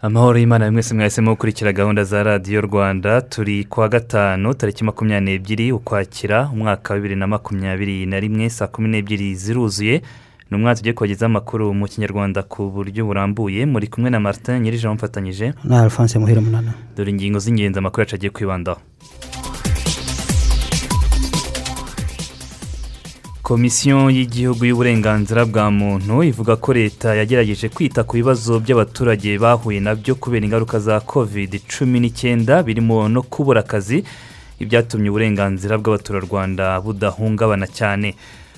Amahoro y'imana mwese mwahisemo gukurikira gahunda za radiyo rwanda turi kuwa gatanu tariki makumyabiri n'ebyiri ukwakira umwaka wa bibiri na makumyabiri na rimwe saa kumi n'ebyiri ziruzuye. Ni umwaka tugiye kubagezaho amakuru mu kinyarwanda ku buryo burambuye. Muri kumwe na martin nyir'ijana mufatanyije na alphonse muhire munana. Dore ingingo z'ingenzi amakuru yacu agiye kwibandaho. Komisiyo y'igihugu y'uburenganzira bwa muntu ivuga ko leta yagerageje kwita ku bibazo by'abaturage bahuye na byo kubera ingaruka za kovide cumi n'icyenda birimo no kubura akazi. Ibyatumye uburenganzira bw'abaturarwanda budahungabana cyane.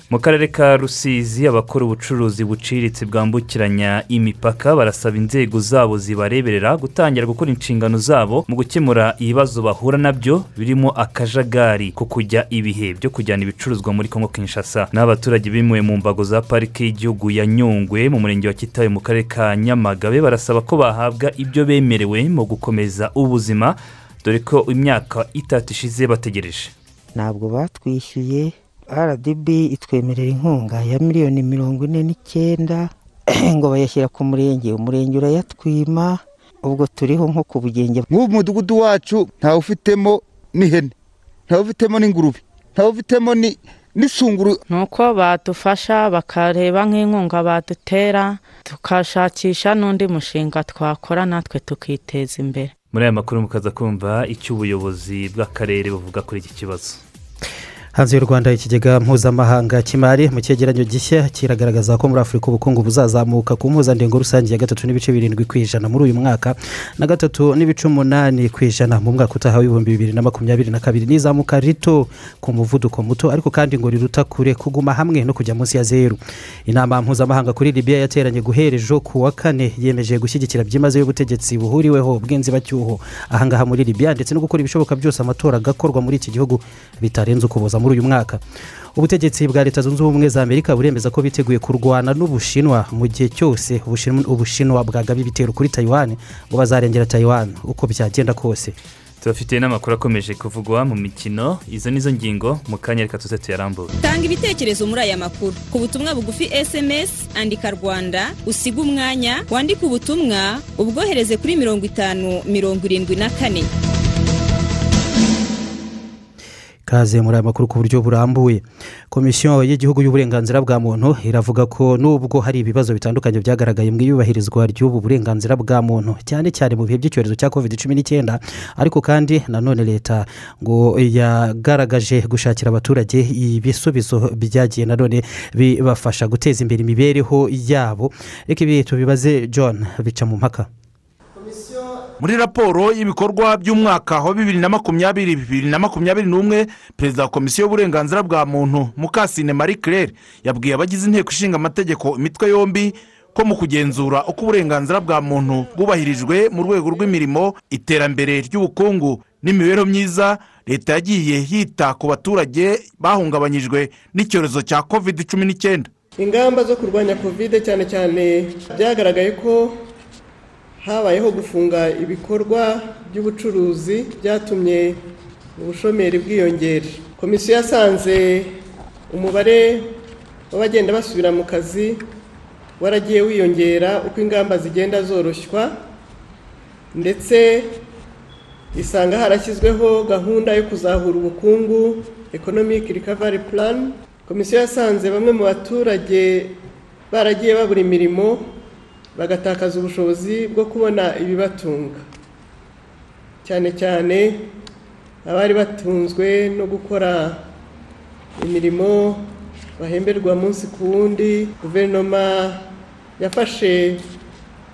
Mu karere ka rusizi abakora ubucuruzi buciriritse bwambukiranya imipaka barasaba inzego zabo zibareberera gutangira gukora inshingano zabo mu gukemura ibibazo bahura na byo birimo akajagari ko kujya ibihe byo kujyana ibicuruzwa muri kongo kinshasa. N'abaturage bimuwe mu mbago za parike y'igihugu ya nyungwe mu murenge wa kitabe mu karere ka nyamagabe barasaba ko bahabwa ibyo bemerewe mu gukomeza ubuzima dore ko imyaka itatu ishize bategereje. Ntabwo batwishyuye rdb itwemerera inkunga ya miliyoni mirongo ine n'icyenda ngo bayashyira ku murenge. Umurenge urayatwima ubwo turiho nko ku bugenge. Nk'ubu mudugudu wacu ntawe ufitemo n'ihene ntawe ufitemo n'ingurube ntawe ufitemo n'isunguru. Ni uko badufasha bakareba nk'inkunga badutera tukashakisha n'undi mushinga twakora natwe tukiteza imbere. Muri aya makuru mukaza kumva icyo ubuyobozi bw'akarere buvuga kuri iki kibazo. Hanze y'u rwanda ikigega mpuzamahanga cy'imari mu cyegeranyo gishya kiragaragaza ko muri afurika ubukungu buzazamuka ku mpuzandengo rusange ya gatatu n'ibice birindwi ku ijana muri uyu mwaka na gatatu n'ibice umunani ku ijana mu mwaka utaha w'ibihumbi bibiri na makumyabiri na kabiri. N'izamuka rito ku muvuduko muto ariko kandi ngo riruta kure kuguma hamwe no kujya munsi ya zeru. Inama mpuzamahanga kuri libiya yateranye guhera ejo ku wa kane yemeje gushyigikira byimazeyo ubutegetsi buhuriweho bw'inzibacyuho ahangaha muri libiya ndetse no gukora ibishoboka byose amatora agakorwa muri iki gihugu bitarenze ukuboza muri uyu mwaka. Ubutegetsi bwa leta zunze ubumwe za amerika buremeza ko biteguye kurwana n'ubushinwa mu gihe cyose ubushinwa bwagaba ibitero kuri tayiwani ngo bazarengera tayiwani uko byagenda kose. Tubafitiye n'amakuru akomeje kuvugwa mu mikino. Izo nizo ngingo mu kanya reka tuze tuyarambure tanga ibitekerezo muri aya makuru. Ku butumwa bugufi sms andika rwanda usiga umwanya wandike ubutumwa ubwohereze kuri mirongo itanu mirongo irindwi na kane. Kaze muri aya makuru ku buryo burambuye. Komisiyo y'igihugu y'uburenganzira bwa muntu iravuga ko nubwo hari ibibazo bitandukanye byagaragaye mu iyubahirizwa ry'ubu burenganzira bwa muntu cyane cyane mu bihe by'icyorezo cya covid cumi n'icyenda ariko kandi nanone leta ngo yagaragaje gushakira abaturage ibisubizo byagiye nanone bibafasha guteza imbere imibereho yabo. Reka ibi tubibaze john bica mu mpaka. Muri raporo y'ibikorwa by'umwaka wa bibiri na makumyabiri bibiri na makumyabiri n'umwe perezida wa komisiyo y'uburenganzira bwa muntu mukasine marie claire yabwiye abagize inteko ishinga amategeko imitwe yombi ko mu kugenzura uko uburenganzira bwa muntu bwubahirijwe mu rwego rw'imirimo iterambere ry'ubukungu n'imibereho myiza leta yagiye yita ku baturage bahungabanyijwe n'icyorezo cya covid cumi n'icyenda. Ingamba zo kurwanya covid cyane cyane byagaragaye ko habayeho gufunga ibikorwa by'ubucuruzi byatumye ubushomeri bwiyongera. Komisiyo yasanze umubare w'abagenda basubira mu kazi waragiye wiyongera uko ingamba zigenda zoroshywa ndetse isanga harashyizweho gahunda yo kuzahura ubukungu economic recovery plan. Komisiyo yasanze bamwe mu baturage baragiye babura imirimo bagatakaza ubushobozi bwo kubona ibibatunga. Cyane cyane abari batunzwe no gukora imirimo bahemberwa munsi ku wundi guverinoma yafashe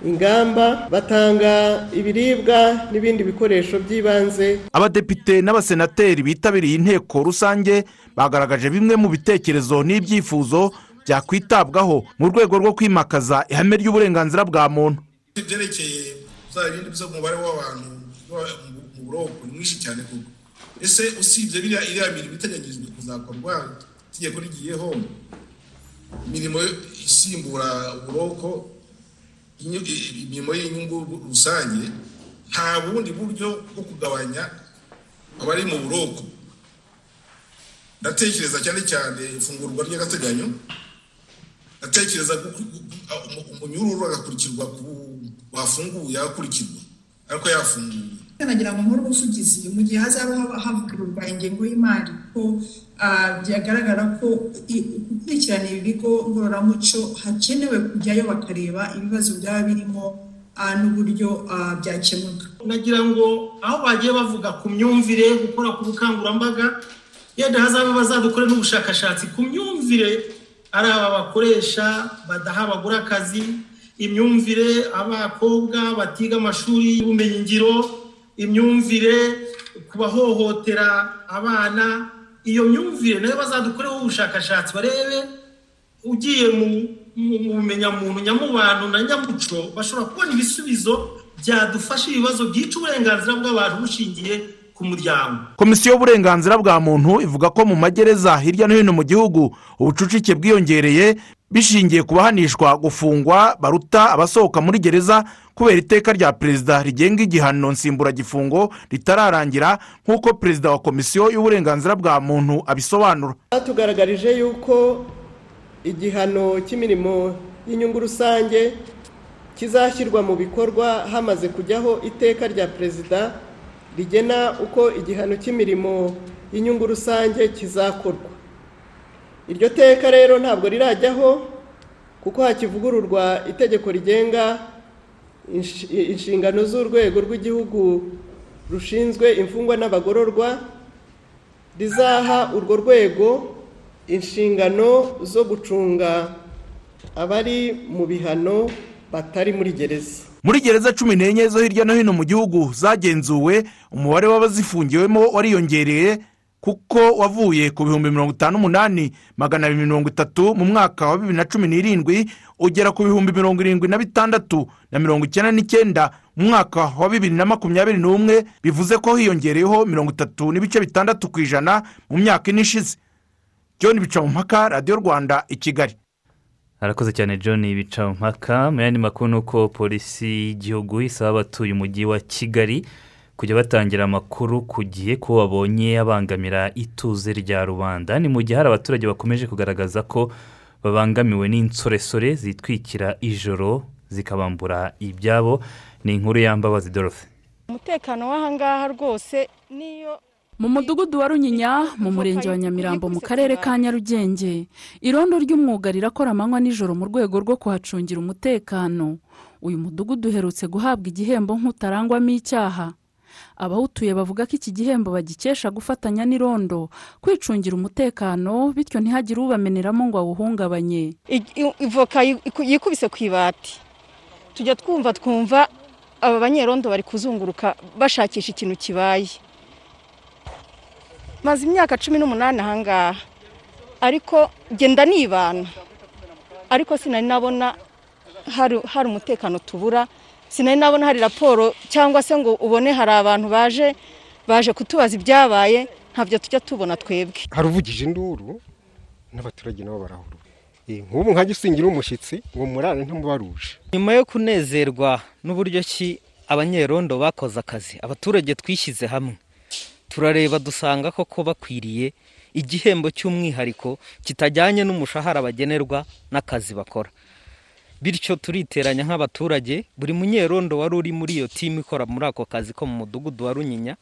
ingamba batanga ibiribwa n'ibindi bikoresho by'ibanze. Abadepite n'abasenateri bitabiriye inteko rusange bagaragaje bimwe mu bitekerezo n'ibyifuzo byakwitabwaho mu rwego rwo kwimakaza ihame ry'uburenganzira bwa muntu. Ibyerekeye za bindi by'umubare w'abantu mu buroko ni mwinshi cyane kuko ese usibye biriya iriya mirimo iteganyijwe kuzakorwa itegeko rigiyeho imirimo isimbura uburoko imirimo y'inyungu rusange nta bundi buryo bwo kugabanya abari mu buroko. Ndatekereza cyane cyane ifungurwa ry'agateganyo ndatekereza umunyururu agakurikirwa wafunguye agakurikirwa ariko yafunguye nagira ngo nkore ubuvugizi mu gihe hazaba havugururwa ingengo y'imari ko byagaragara ko gukurikirana ibi bigo ngororamuco hakenewe kujyayo bakareba ibibazo byaba birimo n'uburyo byakemuka. Nagira ngo aho bagiye bavuga ku myumvire gukora ku bukangurambaga yenda hazabe bazadukore n'ubushakashatsi ku myumvire ari aba bakoresha badaha abagore akazi imyumvire abakobwa batiga amashuri y'ubumenyingiro imyumvire ku bahohotera abana iyo myumvire na yo bazadukoreho ubushakashatsi barebe ugiye mu bumenyamuntu nyamubano na nyamuco bashobora kubona ibisubizo byadufasha ibibazo byica uburenganzira bw'abantu bushingiye ku muryango. Komisiyo y'uburenganzira bwa muntu ivuga ko mu magereza hirya no hino mu gihugu ubucucike bwiyongereye bishingiye ku bahanishwa gufungwa baruta abasohoka muri gereza kubera iteka rya perezida rigenga igihano nsimburagifungo ritararangira nk'uko perezida wa komisiyo y'uburenganzira bwa muntu abisobanura. Batugaragarije yuko igihano cy'imirimo y'inyungu rusange kizashyirwa mu bikorwa hamaze kujyaho iteka rya perezida rigena uko igihano cy'imirimo y'inyungu rusange kizakorwa. Iryo teka rero ntabwo rirajyaho kuko hakivugururwa itegeko rigenga inshingano z'urwego rw'igihugu rushinzwe imfungwa n'abagororwa rizaha urwo rwego inshingano zo gucunga abari mu bihano batari muri gereza. Muri gereza cumi n'enye zo hirya no hino mu gihugu zagenzuwe umubare w'abazifungiwemo wariyongereye kuko wavuye ku bihumbi mirongo itanu n'umunani magana abiri mirongo itatu mu mwaka wa bibiri na cumi n'irindwi ugera ku bihumbi mirongo irindwi na bitandatu na mirongo icyenda n'icyenda mu mwaka wa bibiri na makumyabiri n'umwe bivuze ko hiyongereyeho mirongo itatu n'ibice bitandatu ku ijana mu myaka ine ishize. John bicamumpaka radiyo rwanda i kigali. Harakoze cyane john bicamumpaka mu yandi makuru ni uko polisi y'igihugu isaba abatuye umujyi wa kigali kujya batangira amakuru ku gihe ko babonye abangamira ituze rya rubanda. Ni mu gihe hari abaturage bakomeje kugaragaza ko babangamiwe n'insoresore zitwikira ijoro zikabambura ibyabo. Ni inkuru y'ambabazi dorothe umutekano w'ahangaha rwose niyo mu mudugudu wa runyinya mu murenge wa nyamirambo mu karere ka nyarugenge irondo ry'umwuga rirakora amanywa nijoro mu rwego rwo kuhacungira umutekano. Uyu mudugudu uherutse guhabwa igihembo nk'utarangwamo icyaha. Abawutuye bavuga ko iki gihembo bagikesha gufatanya n'irondo kwicungira umutekano bityo ntihagire ubameneramo ngo awuhungabanye. Ivoka yikubise ku ibati. Tujya twumva twumva aba banyerondo bari kuzunguruka bashakisha ikintu kibaye. Maze imyaka cumi n'umunani ahangaha ariko genda nibana. Ariko sinari nabona hari umutekano tubura sinari nabona hari raporo cyangwa se ngo ubone hari abantu baje baje kutubaza ibyabaye ntabyo tujya tubona twebwe. Hari uvugije induru n'abaturage nabo barahura nk'ubu nka gisingira umushyitsi ngo murane ntamubaruje. Nyuma yo kunezerwa n'uburyo ki abanyerondo bakoze akazi abaturage twishyize hamwe. Turareba dusanga koko bakwiriye igihembo cy'umwihariko kitajyanye n'umushahara bagenerwa n'akazi bakora. Bityo turiteranya nk'abaturage buri munyerondo wari uri muri iyo timu ikora muri ako kazi ko mu mudugudu wa runyinya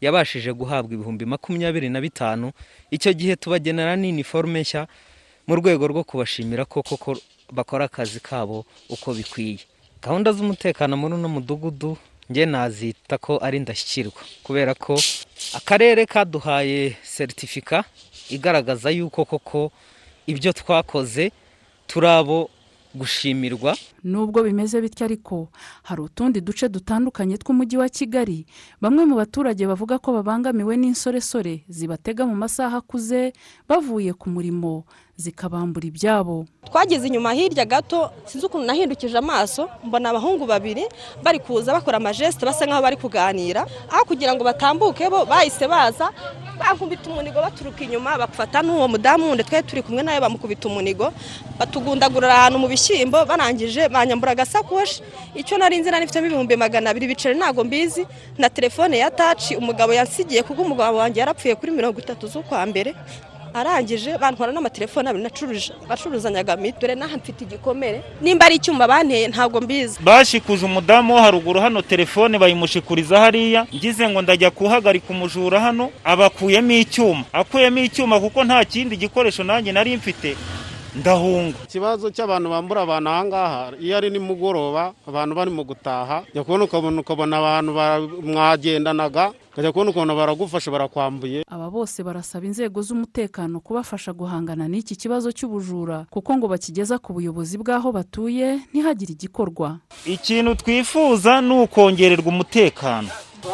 yabashije guhabwa ibihumbi makumyabiri na bitanu. Icyo gihe tubagenera n'iniforume nshya mu rwego rwo kubashimira ko koko bakora akazi kabo uko bikwiye. Gahunda z'umutekano muri uno mudugudu nge nazita ko ari indashyikirwa kubera ko akarere kaduhaye seritifika igaragaza yuko koko ibyo twakoze turi abo gushimirwa. Nubwo bimeze bityo ariko hari utundi duce dutandukanye tw'umujyi wa kigali bamwe mu baturage bavuga ko babangamiwe n'insoresore zibatega mu masaha akuze bavuye ku murimo. Zikabambura ibyabo. Twageze inyuma hirya gato sinzi ukuntu nahindukije amaso mbona abahungu babiri bari kuza bakora amajesite basa nk'aho bari kuganira. Aho kugira ngo batambuke bo bahise baza bankubita umunigo baturuka inyuma bafata n'uwo mudamu wundi twari turi kumwe nawe bamukubita umunigo batugundagurira ahantu mu bishyimbo barangije banyambura agasakoshi. Icyo nari nzi nari mfitemo ibihumbi magana abiri biceri ntabwo mbizi. Na telefone ya taci umugabo yansigiye kuko umugabo wanjye yarapfuye kuri mirongo itatu z'ukwa mbere. Arangije bantwara n'amatelefone abiri bacuruzanyaga dore n'aha mfite igikomere. Nimba ari icyuma banteye ntabwo mbizi. Bashikuza umudamu wo haruguru hano telefone bayimushikuriza hariya. Ngize ngo ndajya kuhagarika umujura hano abakuyemo icyuma. Akuyemo icyuma kuko nta kindi gikoresho nanjye nari mfite. Ndahunga ikibazo cy'abantu bambura abantu aha ngaha iyo ari nimugoroba abantu barimo gutaha jya kubona ukabona ukabona abantu mwagendanaga ukajya kubona ukuntu baragufasha barakwambuye. Aba bose barasaba inzego z'umutekano kubafasha guhangana n'iki kibazo cy'ubujura kuko ngo bakigeza ku buyobozi bw'aho batuye ntihagire igikorwa. Ikintu twifuza ni ukongererwa umutekano.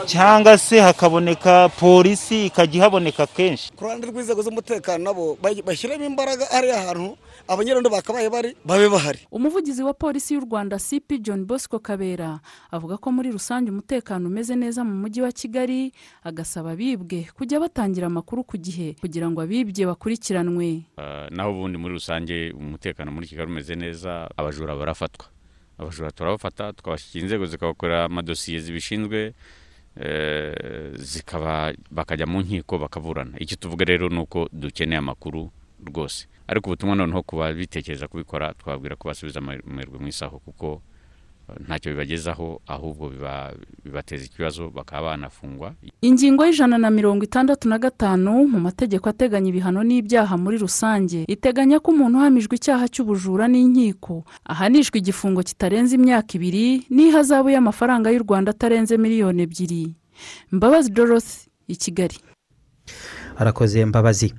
Cyangwa se hakaboneka polisi ikajya ihaboneka kenshi. Ku ruhande rw'inzego z'umutekano nabo bashyiramo imbaraga hariya hantu abanyarondo bakabaye bari babe bahari. Umuvugizi wa polisi y'u rwanda cp john bosco kabera avuga ko muri rusange umutekano umeze neza mu mujyi wa kigali agasaba abibwe kujya batangira amakuru ku gihe kugira ngo abibye bakurikiranwe. Naho ubundi muri rusange umutekano muri kigali umeze neza abajura barafatwa. Abajura turabafata tukabashyikira inzego zikabakorera amadosiye zibishinzwe zikaba bakajya mu nkiko bakaburana. Icyo tuvuga rero ni uko dukeneye amakuru rwose. Ariko ubutumwa noneho ku babitekereza kubikora twabwira ko basubiza amerwe mu isaho kuko ntacyo bibagezaho ahubwo bibateza ikibazo bakaba banafungwa. Ingingo y'ijana na mirongo itandatu na gatanu mu mategeko ateganya ibihano n'ibyaha muri rusange iteganya ko umuntu uhamijwe icyaha cy'ubujura n'inkiko ahanishwa igifungo kitarenze imyaka ibiri n'ihazabu y'amafaranga y'u rwanda atarenze miliyoni ebyiri. Mbabazi dorothy i kigali. Arakoze mbabazi.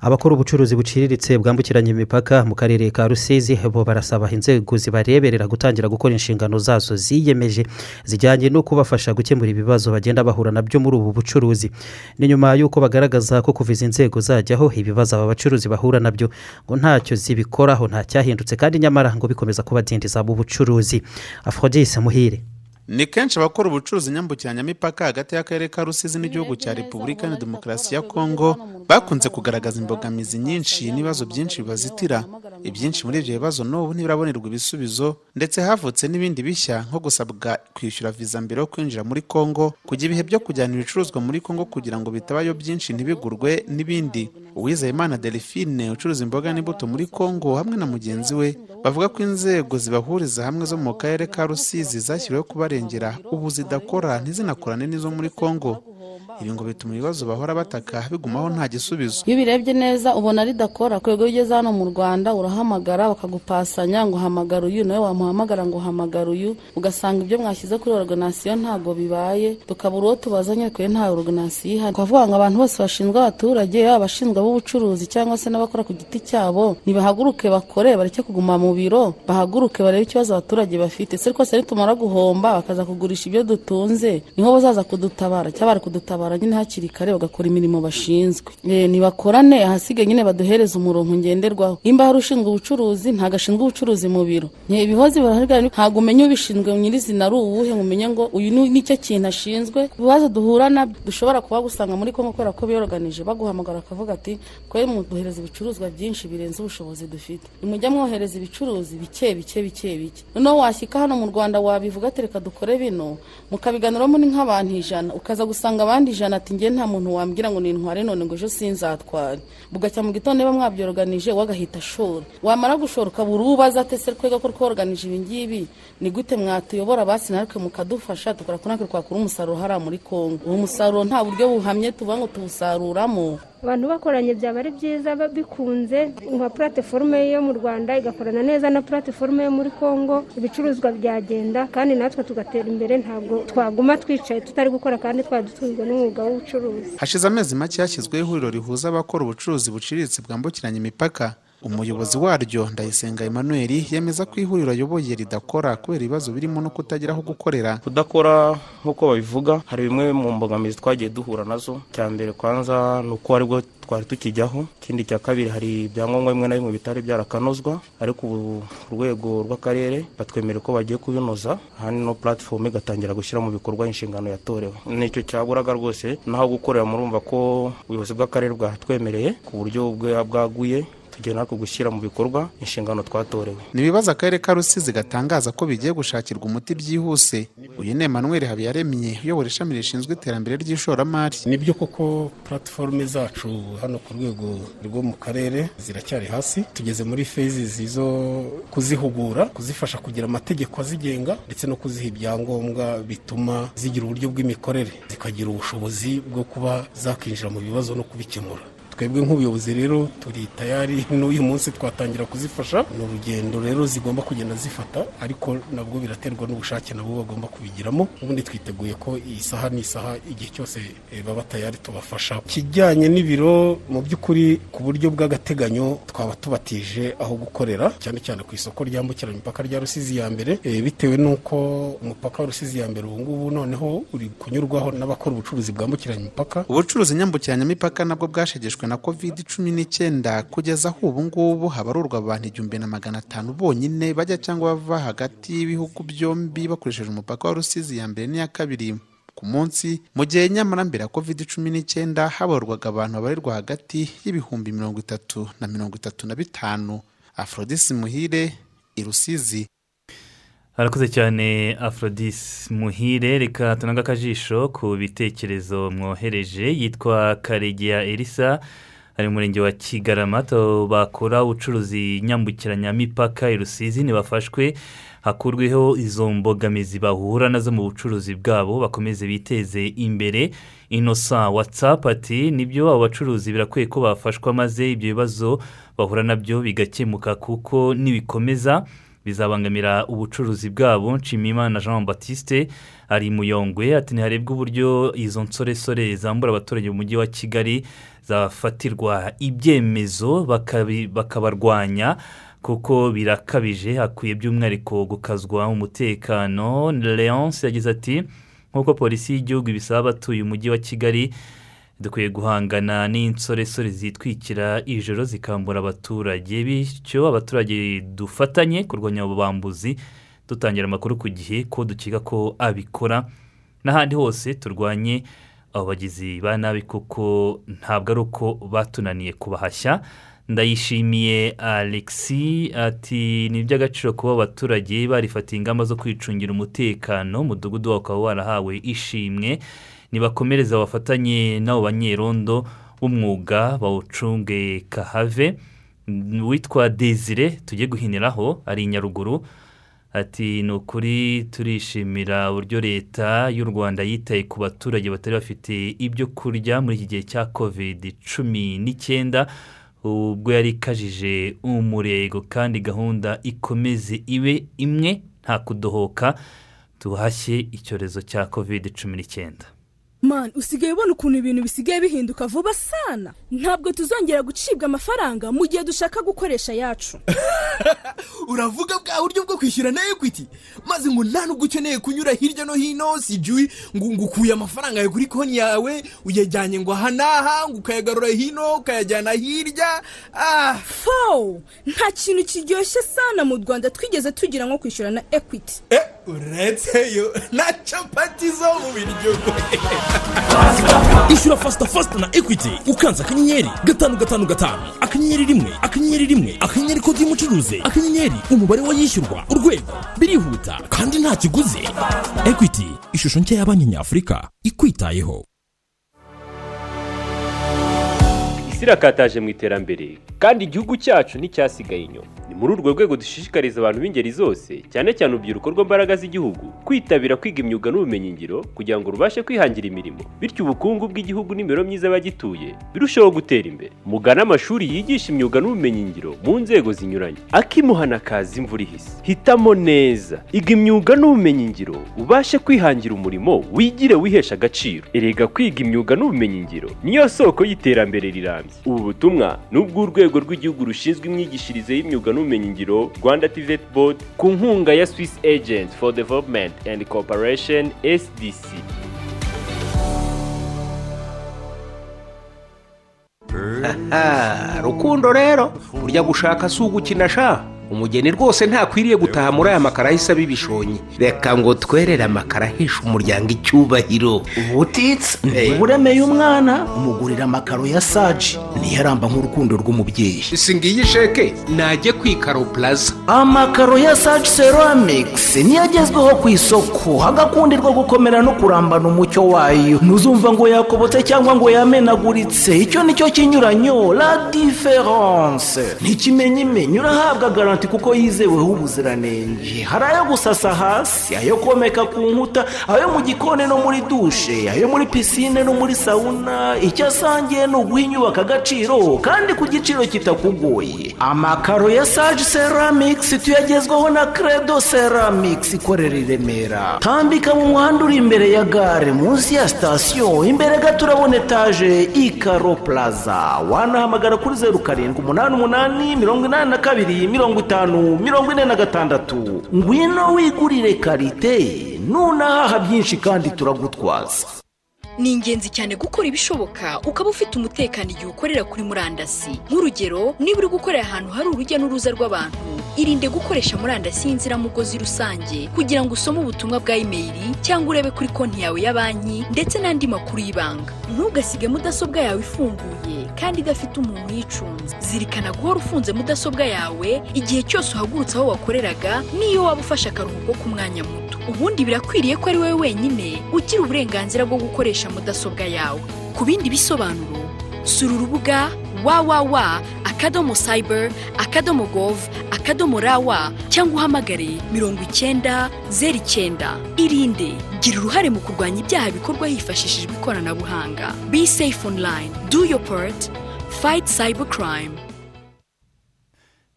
Abakora ubucuruzi buciriritse bwambukiranya imipaka mu karere ka rusizi bo barasaba inzego zibareberera gutangira gukora inshingano zazo ziyemeje zijyanye no kubafasha gukemura ibibazo bagenda bahura na byo muri ubu bucuruzi. Ni nyuma y'uko bagaragaza ko kuva izi nzego zajyaho ibibazo aba bacuruzi bahura na byo ngo ntacyo zibikoraho nta cyahindutse kandi nyamara ngo bikomeza kubadindiza mu bucuruzi. Afrodise muhire. Ni kenshi abakora ubucuruzi nyambukiranyamipaka hagati y'akarere ka rusizi n'igihugu cya repubulika na demokarasi ya kongo bakunze kugaragaza imbogamizi nyinshi n'ibibazo byinshi bibazitira ibyinshi muri ibyo bibazo n'ubu ntibirabonerwa ibisubizo ndetse havutse n'ibindi bishya nko gusabwa kwishyura viza mbere yo kwinjira muri kongo kujya ibihe byo kujyana ibicuruzwa muri kongo kugira ngo bitabayo byinshi ntibigurwe n'ibindi. Uwizeyimana delphine ucuruza imboga n'imbuto muri kongo hamwe na mugenzi we bavuga ko inzego zibahuriza hamwe zo mu karere ka rusizi zashyiriweho kubarengera ubu zidakora ntizinakorane n'izo muri kongo. Ibi ngo bituma ibibazo bahora bataka bigumaho nta gisubizo. Iyo ubirebye neza ubona ridakora ku rwego ugeze hano mu rwanda urahamagara bakagupasanya ngo hamagara uyu nawe wamuhamagara ngo hamagara uyu ugasanga ibyo mwashyize kuri oruganasiyo ntabwo bibaye tukabura uwo tubazanye ariko nta oruganasiyo ihari. Twavuga ngo abantu bose bashinzwe abaturage yaba abashinzwe ab'ubucuruzi cyangwa se n'abakora ku giti cyabo nibahaguruke bakore bareke kuguma mu biro bahaguruke barebe ikibazo abaturage bafite. Se rwose nitumara guhomba bakaza kugurisha ibyo dutunze ni ho bazaza kudutabara. Cyangwa bari kudutabara nyine hakiri kare bagakora imirimo bashinzwe. Nibakorane ahasigaye nyine baduhereze umurongo ngenderwaho. Nimba hari ushinzwe ubucuruzi ntabwo ashinzwe ubucuruzi mu biro. Ibihozi barahari ntabwo umenya ubishinzwe nyirizina ari uwuhe ngo umenye ngo uyu ni cyo kintu ashinzwe. Ibibazo duhura na byo dushobora kuba gusanga muri kongo kubera ko biyoroganije baguhamagara akavuga ati twe muduhereza ibicuruzwa byinshi birenze ubushobozi dufite. Nimujya mwohereza ibicuruzi bike bike bike bike. Noneho washyika hano mu rwanda wabivuga ati reka dukore bino. Mukabiganiramo ni nk'abantu ijana. Ukaza gusanga abandi ijana ati nge nta muntu wambwira ngo nintware none ngo ejo sinzatware bugacya mu gitondo niba mwabyoruganije wagahita ashora. Wamara gushora ukabura ubaza ati se twega ko tworuganije ibi ngibi? Ni gute mwatuyobora basi natwe mukadufasha tukora ko natwe twakura umusaruro hariya muri kongo? Uwo musaruro nta buryo buhamye tuvuga ngo tuwusaruramo. Abantu bakoranye byaba ari byiza bikunze. Nka puratiforume yo mu rwanda igakorana neza na puratiforume yo muri congo ibicuruzwa byagenda kandi natwe tugatera imbere. Ntabwo twaguma twicaye tutari gukora kandi twadutunzwe n'umwuga w'ubucuruzi. Hashize amezi make hashyizweho ihuriro rihuza abakora ubucuruzi buciriritse bwambukiranya imipaka. Umuyobozi waryo ndayisenga emmanuel yemeza ko ihuriro ayoboye ridakora kubera ibibazo birimo no kutagira aho gukorera. Kudakora nk'uko babivuga hari bimwe mu mbogamizi twagiye duhura na zo. Cya mbere kwanza ni uko ari bwo twari tukijyaho. Ikindi cya kabiri hari ibyangombwa bimwe na bimwe bitari byarakanozwa. Ariko ubu urwego rw'akarere batwemerera ko bagiye kubinoza. Ahandi no puratifomu igatangira gushyira mu bikorwa inshingano yatorewe. Nicyo cyaburaga rwose naho gukorera murumva ko ubuyobozi bw'akarere bwatwemereye ku buryo bwaguye. Tugiye natwe gushyira mu bikorwa inshingano twatorewe. Ni ibibazo akarere ka rusizi gatangaza ko bigiye gushakirwa umuti byihuse. Uyu ni emmanuel habiyaremye uyobora ishami rishinzwe iterambere ry'ishoramari. Nibyo koko puratiforume zacu hano ku rwego rwo mu karere ziracyari hasi. Tugeze muri fezi zo kuzihugura kuzifasha kugira amategeko azigenga ndetse no kuziha ibyangombwa bituma zigira uburyo bw'imikorere. Zikagira ubushobozi bwo kuba zakinjira mu bibazo no kubikemura. Twebwe nk'ubuyobozi rero turi tayari n'uyu munsi twatangira kuzifasha. Ni urugendo rero zigomba kugenda zifata ariko nabwo biraterwa n'ubushake nabo bagomba kubigiramo. Ubundi twiteguye ko iyi saha ni isaha igihe cyose baba tayari tubafasha. Kijyanye n'ibiro mu by'ukuri ku buryo bw'agateganyo twaba tubatije aho gukorera cyane cyane ku isoko ryambukiranya imipaka rya rusizi ya mbere. Bitewe n'uko umupaka wa rusizi ya mbere ubu ngubu noneho uri kunyurwaho n'abakora ubucuruzi bwambukiranya imipaka ubucuruzi nyambukiranyamipaka nabwo bwashegeshwe na covid cumi n'icyenda kugeza aho ubu ngubu habarurwa abantu igihumbi na magana atanu bonyine bajya cyangwa bava hagati y'ibihugu byombi bakoresheje umupaka wa rusizi ya mbere n'iya kabiri. Ku munsi mu gihe nyamara mbere ya covid cumi n'icyenda habarurwaga abantu babarirwa hagati y'ibihumbi mirongo itatu na mirongo itatu na bitanu. Afrodisi muhire i rusizi. Harakoze cyane afrodis muhire. Reka tunanga akajisho ku bitekerezo mwohereje. Yitwa karegeya elisa ari mu murenge wa kigarama. Bakora ubucuruzi nyambukiranyamipaka i rusizi ntibafashwe. Hakurweho izo mbogamizi bahura na zo mu bucuruzi bwabo bakomeze biteze imbere. Inosa watsapu ati ni byo abo bacuruzi birakwiye ko bafashwa maze ibyo bibazo bahura na byo bigakemuka kuko nibikomeza bizabangamira ubucuruzi bwabo. Nshimiyimana jean batiste ari muyongwe ati ntiharebwe uburyo izo nsoresore zambura abaturage mu mujyi wa kigali zafatirwa ibyemezo bakabarwanya kuko birakabije. Hakwiye by'umwihariko gukazwa umutekano. Leonce yagize ati nk'uko polisi y'igihugu ibisaba abatuye umujyi wa kigali dukwiye guhangana n'insoresore zitwikira ijoro zikambura abaturage bityo abaturage dufatanye kurwanya abo bambuzi dutangira amakuru ku gihe ko dukeka ko abikora. N'ahandi hose turwanye abo bagizi ba nabi kuko ntabwo ari uko batunaniye kubahashya. Ndayishimiye alexi ati ni iby'agaciro kuba abaturage barifatiye ingamba zo kwicungira umutekano. Umudugudu wabo ukaba warahawe ishimwe. Nibakomereza bafatanye n'abo banyerondo b'umwuga bawucunge kahave witwa desire tujye guhiniraho ari i nyaruguru. Ati ni ukuri turishimira uburyo leta y'u rwanda yitaye ku baturage batari bafite ibyo kurya muri iki gihe cya kovide cumi n'icyenda. Ubwo yari ikajije umurego kandi gahunda ikomeze ibe imwe nta kudohoka tuhashye icyorezo cya kovide cumi n'icyenda. Mani usigaye ubona ukuntu ibintu bisigaye bihinduka vuba sana. Ntabwo tuzongera gucibwa amafaranga mu gihe dushaka gukoresha yacu. Uravuga bwa buryo bwo kwishyura na ekwiti maze ngo nta nubwo ukeneye kunyura hirya no hino si ngo ngo ukuye amafaranga yawe kuri konti yawe uyajyanye ngo aha n'aha ngo ukayagarura hino ukayajyana hirya. Ah. Fowu nta kintu kiryoshye sana mu rwanda twigeze tugira nko kwishyura na ekwiti uretse yo na capati zo mu biryo. Ishyura fasita fasita na ekwiti ukanze akanyenyeri gatanu gatanu gatanu. Akanyenyeri rimwe akanyenyeri rimwe akanyenyeri kode y'umucuruzi akanyenyeri umubare w'ayishyurwa. Urwego birihuta kandi nta kiguzi. Ekwiti ishusho nshya ya banki nyafurika ikwitayeho. Isi irakataje mu iterambere. Kandi igihugu cyacu nticyasigaye inyuma. Ni muri urwo rwego dushishikariza abantu b'ingeri zose cyane cyane urubyiruko rw'imbaraga z'igihugu kwitabira kwiga imyuga n'ubumenyingiro kugira ngo rubashe kwihangira imirimo. Bityo ubukungu bw'igihugu n'imibereho myiza y'abagituye birusheho gutera imbere. Mugane amashuri yigisha imyuga n'ubumenyingiro mu nzego zinyuranye. Akimuhana kaza imvura ihise. Hitamo neza. Iga imyuga n'ubumenyingiro ubashe kwihangira umurimo wigire wihesha agaciro. Erega kwiga imyuga n'ubumenyingiro niyo soko y'iterambere rirambye. Ubu butumwa ni ubw'urwego rw'igihugu rushinzwe imyigishirize y'imyuga n'ubumenyingiro rwanda tvet board ku nkunga ya swiss agent for development and cooperation sdc rukundo rero burya gushaka si ugukina sha? Umugeni rwose ntakwiriye gutaha muri aya makaro ahise aba ibishonyi. Reka ngo twerere amakaro ahesha umuryango icyubahiro. Ubutitsa uburemeye umwana umugurira amakaro ya saji. Niyo aramba nk'urukundo rw'umubyeyi. Si ngiyi sheke? Najye ku ikaro puraza amakaro ya saji seramikisi niyo agezweho ku isoko. Hagakundirwa gukomera no kurambana umucyo wayo. Ntuzumva ngo yakobotse cyangwa ngo yamenaguritse. Icyo ni cyo kinyuranyo la diferanse ntikimenyimenyi urahabwa garanti kuko yizeweho ubuziranenge hari ayo gusasa hasi ayo komeka ku nkuta ayo mu gikoni no muri dushe ayo muri pisine no muri sawuna icyo asangiye ni uguha inyubako agaciro kandi ku giciro kitakugoye. Amakaro ya saji seramikisi tuyagezwaho na credo seramikisi ikorera i remera. Tambika mu muhanda uri imbere ya gare munsi ya sitasiyo imbere gato urabona etaje ikaro puraza wanahamagara kuri zeru karindwi umunani umunani mirongo inani na kabiri mirongo itanu mirongo ine na gatandatu. Ngwino wigurire karite. Nunahaha byinshi kandi turagutwaza. Ni ingenzi cyane gukora ibishoboka ukaba ufite umutekano igihe ukorera kuri murandasi. Nk'urugero niba uri gukorera ahantu hari urujya n'uruza rw'abantu irinde gukoresha murandasi y'inziramugozi rusange kugira ngo usome ubutumwa bwa imeri cyangwa urebe kuri konti yawe ya banki ndetse n'andi makuru y'ibanga. Ntugasige mudasobwa yawe ifunguye kandi idafite umuntu uyicunze. Zirikana guhora ufunze mudasobwa yawe igihe cyose uhagurutse aho wakoreraga n'iyo waba ufashe akaruhuko k'umwanya muto. Ubundi birakwiriye ko ari wowe wenyine ugira uburenganzira bwo gukoresha mudasobwa yawe. Ku bindi bisobanuro sura urubuga wawawa akadomo sayiber akadomo gov akadomo rawa cyangwa uhamagare mirongo icyenda zeru icyenda. Irinde. Gira uruhare mu kurwanya ibyaha bikorwa hifashishijwe ikoranabuhanga. Be safe online. Do your part. Fight cyber crime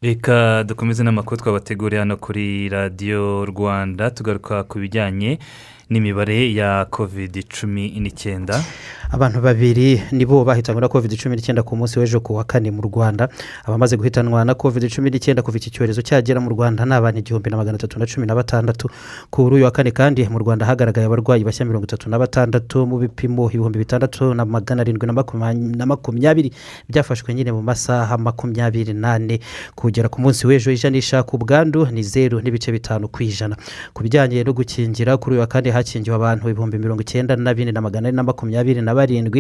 reka dukomeze n'amakuru twabateguriye hano kuri radiyo rwanda tugaruka ku bijyanye n'imibare ya kovide cumi n'icyenda. Abantu babiri nibo bahitanwe na kovide cumi n'icyenda ku munsi w'ejo ku wa kane mu rwanda. Abamaze guhitanwa na kovide cumi n'icyenda kuva iki cyorezo cyagera mu rwanda ni abantu igihumbi na magana atatu na cumi na batandatu. Kuri uyu wa kane kandi mu rwanda hagaragaye abarwayi bashya mirongo itatu na batandatu mu bipimo ibihumbi bitandatu na magana arindwi na makumyabiri byafashwe nyine mu masaha makumyabiri n'ane. Kugera ku munsi w'ejo ijanisha ku bwandu ni zeru n'ibice bitanu ku ijana. Ku bijyanye no gukingira kuri uyu wa kane hakingiwe abantu ibihumbi mirongo icyenda na bine na magana ane na makumyabiri na barindwi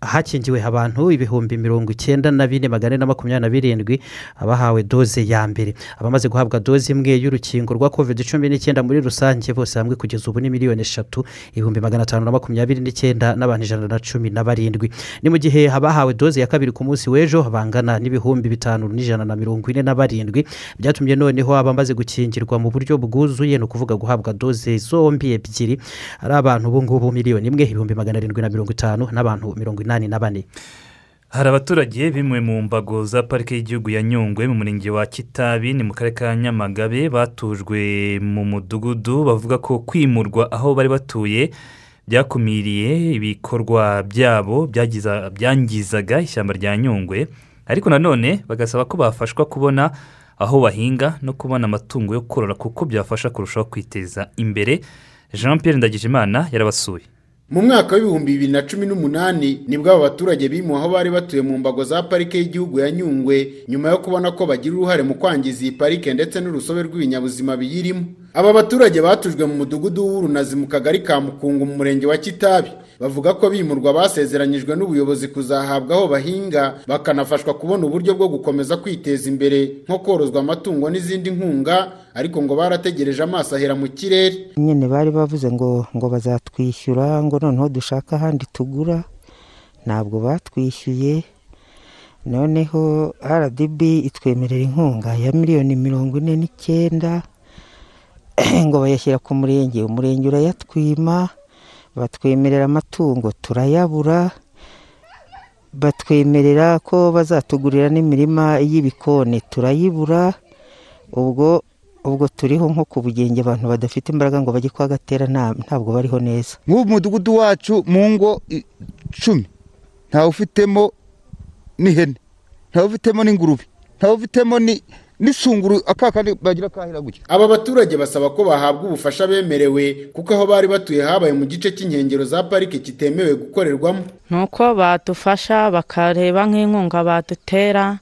hakingiwe abantu ibihumbi mirongo icyenda na bine magana ane na makumyabiri na birindwi abahawe doze ya mbere. Abamaze guhabwa doze imwe y'urukingo rwa kovide cumi n'icyenda muri rusange bose hamwe kugeza ubu ni miliyoni eshatu ibihumbi magana atanu na makumyabiri n'icyenda n'abantu ijana na cumi na barindwi. Ni mu gihe abahawe doze ya kabiri ku munsi w'ejo bangana n'ibihumbi bitanu n'ijana na mirongo ine na barindwi. Byatumye noneho abamaze gukingirwa mu buryo bwuzuye ni ukuvuga guhabwa doze zombi ebyiri. Ari abantu ubu ngubu miliyoni imwe ibihumbi magana arindwi na mirongo itanu n'abantu mirongo inani na bane hari abaturage bimwe mu mbago za parike y'igihugu ya nyungwe mu murenge wa kitabi ni mu karere ka nyamagabe batujwe mu mudugudu bavuga ko kwimurwa aho bari batuye byakumiriye ibikorwa byabo byangizaga ishyamba rya nyungwe. Ariko nanone bagasaba ko bafashwa kubona aho bahinga no kubona amatungo yo korora kuko byafasha kurushaho kwiteza imbere. Jean Pierre ndagijimana yarabasuye. Mu mwaka w'ibihumbi bibiri na cumi n'umunani ni bwo aba baturage bimuwe aho bari batuye mu mbago za parike y'igihugu ya nyungwe nyuma yo kubona ko bagira uruhare mu kwangiza iyi parike ndetse n'urusobe rw'ibinyabuzima biyirimo. Aba baturage batujwe mu mudugudu w'urunazi mu kagari ka mukungu mu murenge wa kitabi. Bavuga ko bimurwa basezeranyijwe n'ubuyobozi kuzahabwa aho bahinga bakanafashwa kubona uburyo bwo gukomeza kwiteza imbere nko korozwa amatungo n'izindi nkunga ariko ngo barategereje amaso ahera mu kirere. Nyine bari bavuze ngo ngo bazatwishyura ngo noneho dushake ahandi tugura ntabwo batwishyuye. Noneho rdb itwemerera inkunga ya miliyoni mirongo ine n'icyenda. ngo bayashyira ku murenge. Umurenge urayatwima batwemerera amatungo turayabura batwemerera ko bazatugurira n'imirima y'ibikoni turayibura. Ubwo ubwo turiho nko ku bugenge abantu badafite imbaraga ngo bajye kwa gatera ntabwo bariho neza. Nk'ubu mudugudu wacu mu ngo icumi ntawe ufitemo n'ihene ntawe ufitemo n'ingurube ntawe ufitemo ni- n'isunguru akakandi bagira kahera gutya. Aba baturage basaba ko bahabwa ubufasha bemerewe kuko aho bari batuye habaye mu gice cy'inkengero za parike kitemewe gukorerwamo. Nuko badufasha bakareba nk'inkunga badutera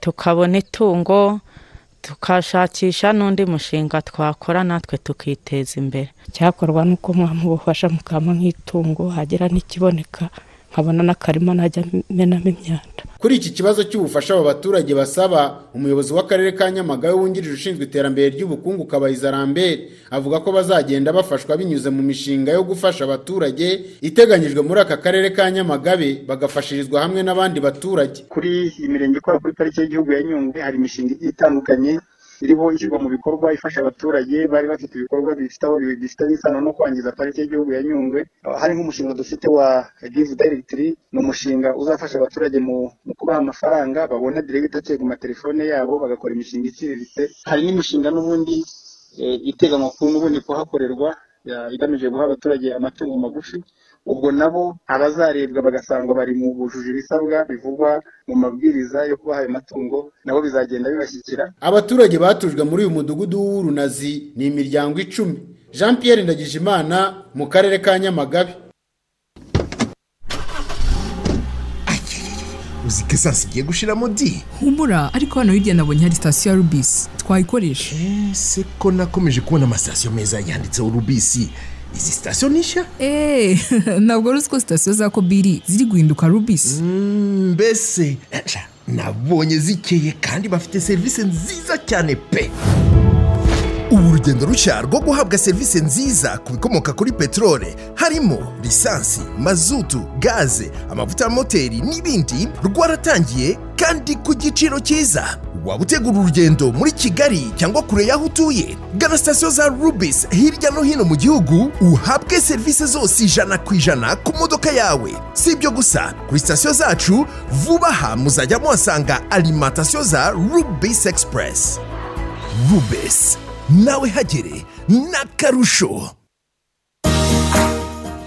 tukabona itungo tukashakisha n'undi mushinga twakora natwe tukiteza imbere. Cyakorwa nuko mwamubufasha mukama nk'itungo hagira n'ikiboneka. Nkabona n'akarima najya menamo imyanda. Kuri iki kibazo cy'ubufasha aba baturage basaba umuyobozi w'akarere ka nyamagabe wungirije ushinzwe iterambere ry'ubukungu kabayiza rambert avuga ko bazagenda bafashwa binyuze mu mishinga yo gufasha abaturage iteganyijwe muri aka karere ka nyamagabe bagafashirizwa hamwe n'abandi baturage. Kuri iyi mirenge ikora kuri pariki y'igihugu ya nyungwe hari imishinga igiye itandukanye iriho ishyirwa mu bikorwa ifasha abaturage bari bafite ibikorwa bifite aho bifitanye isano no kwangiza pariki y'igihugu ya nyungwe. Hari nk'umushinga dufite wa give directory ni umushinga uzafasha abaturage mu kubaha amafaranga babona direct aciye ku matelefone yabo bagakora imishinga iciriritse. Hari n'imishinga n'ubundi eh, iteganywa n'ubundi kuhakorerwa igamije guha abaturage amatungo magufi. Ubwo nabo abazarebwa bagasangwa bari mu bujuje ibisabwa bivugwa mu mabwiriza yo kubaha ayo matungo nabo bizagenda bibashyikira abaturage batujwe muri uyu mudugudu w'urunazi ni imiryango icumi. Jean pierre ndagijimana mu karere ka nyamagabe. Uzi ko esansi igiye gushiramo di humura ariko hano hirya nabonye hari sitasiyo ya rubisi twayikoresha ese ko nakomeje kubona amasitasiyo meza yanditseho rubisi izi sitasiyo ni nshya eee ntabwo uzi ko sitasiyo za kobiri ziri guhinduka rubisi mbese sha, nabonye zikeye kandi bafite serivisi nziza cyane pe. Ubu urugendo rushya rwo guhabwa serivisi nziza ku bikomoka kuri peteroli harimo lisansi mazutu gaze amavuta ya moteri n'ibindi rwaratangiye kandi ku giciro cyiza. Waba utegura urugendo muri kigali cyangwa kure y'aho utuye. Gana sitasiyo za rubis hirya no hino mu gihugu uhabwe serivisi zose ijana ku ijana ku modoka yawe. Si ibyo gusa kuri sitasiyo zacu vuba aha muzajya muhasanga alimantasiyo za rubis express. Rubis nawe hagere n'akarusho.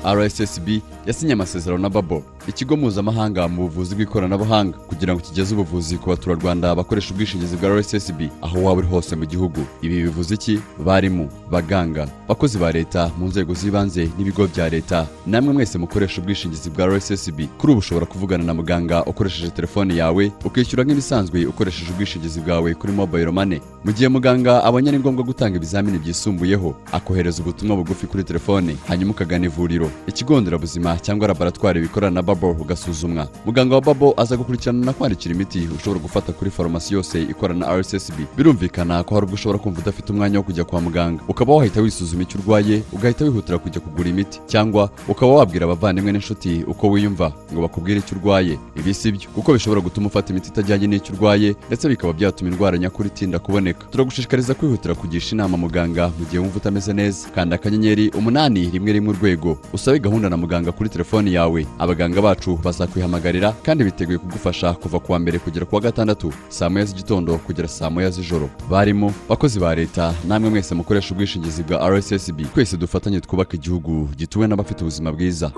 Rssb yasinye amasezerano na babo ikigo mpuzamahanga mu buvuzi bw'ikoranabuhanga kugira ngo kigeze ubuvuzi ku baturarwanda bakoresha ubwishingizi bwa rssb aho waba uri hose mu gihugu. Ibi bivuze iki? Barimu baganga bakozi ba leta mu nzego z'ibanze n'ibigo bya leta. Namwe mwese mukoresha ubwishingizi bwa rssb kuri ubu ushobora kuvugana na muganga ukoresheje telefone yawe ukishyura nk'ibisanzwe ukoresheje ubwishingizi bwawe kuri mobile money. Mu gihe muganga abonye ari ngombwa gutanga ibizamini byisumbuyeho akohereza ubutumwa bugufi kuri telefone hanyuma ukagana ivuriro. Ikigo nderabuzima cyangwa laboratwari bikorana na babo ugasuzumwa. Muganga wa babo aza gukurikirana na kwandikira imiti ushobora gufata kuri farumasi yose ikorana na rssb birumvikana ko hari ubwo ushobora kumva udafite umwanya wo kujya kwa muganga. Ukaba wahita wisuzuma icyo urwaye ugahita wihutira kujya kugura imiti. Cyangwa ukaba wabwira abavandimwe n'inshuti uko wiyumva ngo bakubwire icyo urwaye. Ibi si byo kuko bishobora gutuma ufata imiti itajyanye n'icyo urwaye ndetse bikaba byatuma indwara nyakuri itinda kuboneka. Turagushishikariza kwihutira kugisha inama muganga mu gihe wumva utameze neza. Kanda akanyenyeri umunani rimwe rimwe urwego. Usabe gahunda na muganga kuri telefoni yawe. Abaganga bacu bazakwihamagarira kandi biteguye kugufasha kuva kuwa mbere kugera kuwa gatandatu saa moya z'igitondo kugera saa moya z'ijoro. Barimo bakozi ba leta namwe mwese mukoresha ubwishingizi bwa rssb twese dufatanye twubaka igihugu gituwe n'abafite ubuzima bwiza.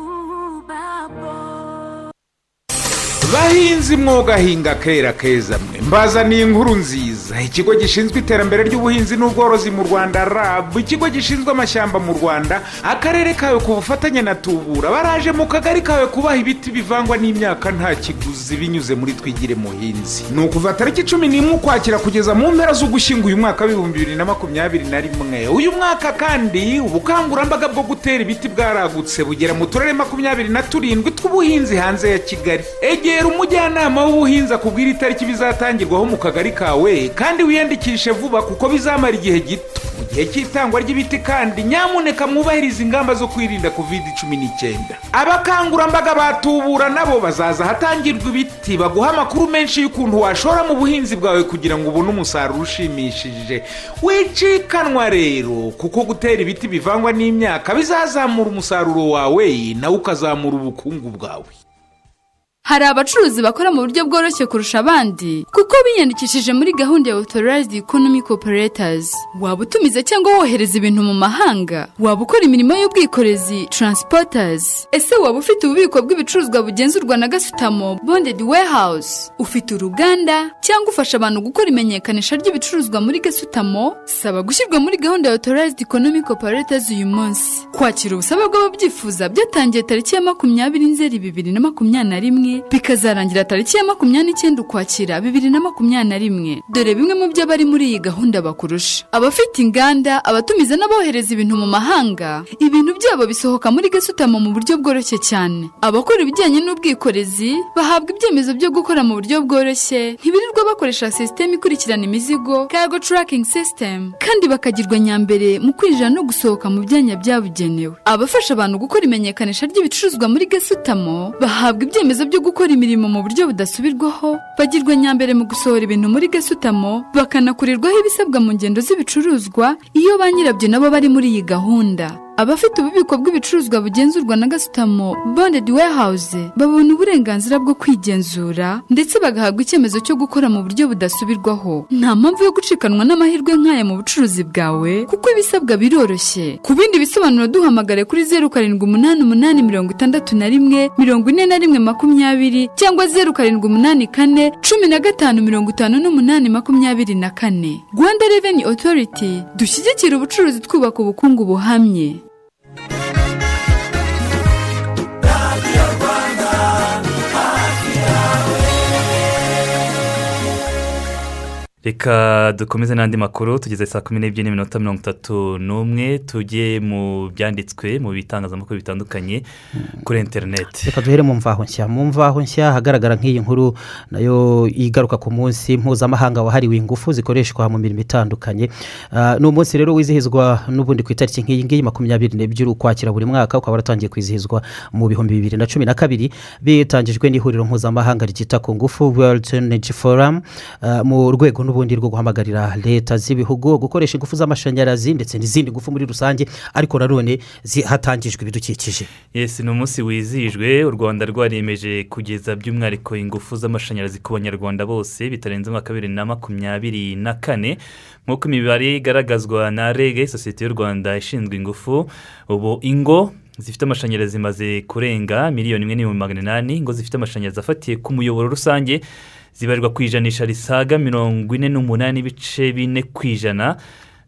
Bahinzi mwuga hinga kera keza. Mwe mbazaniye inkuru nziza. Ikigo gishinzwe iterambere ry'ubuhinzi n'ubworozi mu rwanda rab. Ikigo gishinzwe amashyamba mu rwanda akarere kawe ku bufatanye na tubura. Baraje mu kagari kawe kubaha ibiti bivangwa n'imyaka nta kiguzi binyuze muri twigire muhinzi. Ni ukuva tariki cumi n'imwe ukwakira kugeza mu mpera z'ugushyingo uyu mwaka w'ibihumbi bibiri na makumyabiri na rimwe. Uyu mwaka kandi ubukangurambaga bwo gutera ibiti bwaragutse bugera mu turere makumyabiri na turindwi tw'ubuhinzi hanze ya kigali. Egera umujyanama w'ubuhinzi akubwira itariki bizatangirwaho mu kagari kawe kandi wiyandikishe vuba kuko bizamara igihe gito. Mu gihe cy'itangwa ry'ibiti kandi nyamuneka mwubahirize ingamba zo kwirinda covid cumi n'icyenda. Abakangurambaga batubura nabo bazaza ahatangirwa ibiti baguha amakuru menshi y'ukuntu washora mu buhinzi bwawe kugira ngo ubone umusaruro ushimishije. Wicikanwa rero kuko gutera ibiti bivangwa n'imyaka bizazamura umusaruro wawe nawe ukazamura ubukungu bwawe. Hari abacuruzi bakora mu buryo bworoshye kurusha abandi kuko biyandikishije muri gahunda ya authorized economic operators waba utumiza cyangwa wohereza ibintu mu mahanga? Waba ukora imirimo y'ubwikorezi? Transporters. Ese waba ufite ububiko bw'ibicuruzwa bugenzurwa na gasutamo bonded warehouse? Ufite uruganda cyangwa ufasha abantu gukora imenyekanisha ry'ibicuruzwa muri gasutamo? Saba gushyirwa muri gahunda ya authorized economic operators uyu munsi. Kwakira ubusabe bw'ababyifuza byatangiye tariki ya makumyabiri nzeri bibiri na makumyabiri na rimwe bikazarangira tariki ya makumyabiri n'icyenda ukwakira bibiri na makumyabiri na rimwe. Dore bimwe mu byo abari muri iyi gahunda bakurusha. Abafite inganda abatumiza n'abohereza ibintu mu mahanga ibintu byabo bisohoka muri gasutamo mu buryo bworoshye cyane. Abakora ibijyanye n'ubwikorezi bahabwa ibyemezo byo gukora mu buryo bworoshye. Ntibirirwa bakoresha sisiteme ikurikirana imizigo cargo tracking system kandi bakagirwa nyambere mu kwinjira no gusohoka mu byanya byabugenewe. Abafasha abantu gukora imenyekanisha ry'ibicuruzwa muri gasutamo bahabwa ibyemezo byo gukora imirimo mu buryo budasubirwaho bagirwa nyambere mu gusohora ibintu muri gasutamo bakanakurirwaho ibisabwa mu ngendo z'ibicuruzwa iyo ba nyirabyo nabo bari muri iyi gahunda. Abafite ububiko bw'ibicuruzwa bugenzurwa na gasutamo bonded warehouse babona uburenganzira bwo kwigenzura ndetse bagahabwa icyemezo cyo gukora mu buryo budasubirwaho. Nta mpamvu yo gucikanwa n'amahirwe nk'aya mu bucuruzi bwawe kuko ibisabwa biroroshye. Ku bindi bisobanuro duhamagare kuri zeru karindwi umunani umunani mirongo itandatu na rimwe mirongo ine na rimwe makumyabiri cyangwa zeru karindwi umunani kane cumi na gatanu mirongo itanu n'umunani makumyabiri na kane. Rwanda reveni otoriti dushyigikira ubucuruzi twubaka ubukungu buhamye. Reka dukomeze n'andi makuru tugeze saa kumi n'ebyiri n'iminota mirongo itatu n'umwe tujye mu byanditswe mu bitangazamakuru bitandukanye kuri interineti reka duhere mu mvaho nshya. Mu mvaho nshya hagaragara nk'iyi nkuru na yo igaruka ku munsi mpuzamahanga wahariwe ingufu zikoreshwa mu mirimo itandukanye. Ah, ni umunsi rero wizihizwa n'ubundi ku itariki nk'iyi ngiyi makumyabiri n'ebyiri ukwakira buri mwaka ukaba waratangiye kwizihizwa mu bihumbi bibiri na cumi na kabiri. Bitangijwe n'ihuriro mpuzamahanga ryita ku ngufu world energy forum. Ah, mu rwego n'ubundi rwo guhamagarira leta z'ibihugu gukoresha ingufu z'amashanyarazi ndetse n'izindi ngufu muri rusange ariko nanone hatangijwe ibidukikije. Yesi ni umunsi wizihijwe u rwanda rwaremeje kugeza by'umwihariko ingufu z'amashanyarazi ku banyarwanda bose bitarenze umwaka wa bibiri na makumyabiri na kane. Nk'uko imibare igaragazwa na rege sosiyete y'u rwanda ishinzwe ingufu ubu ingo zifite amashanyarazi zimaze kurenga miliyoni imwe n'ibihumbi magana inani ingo zifite amashanyarazi afatiye ku muyoboro rusange. Zibarirwa ku ijanisha risaga mirongo ine n'umunani n'ibice bine ku ijana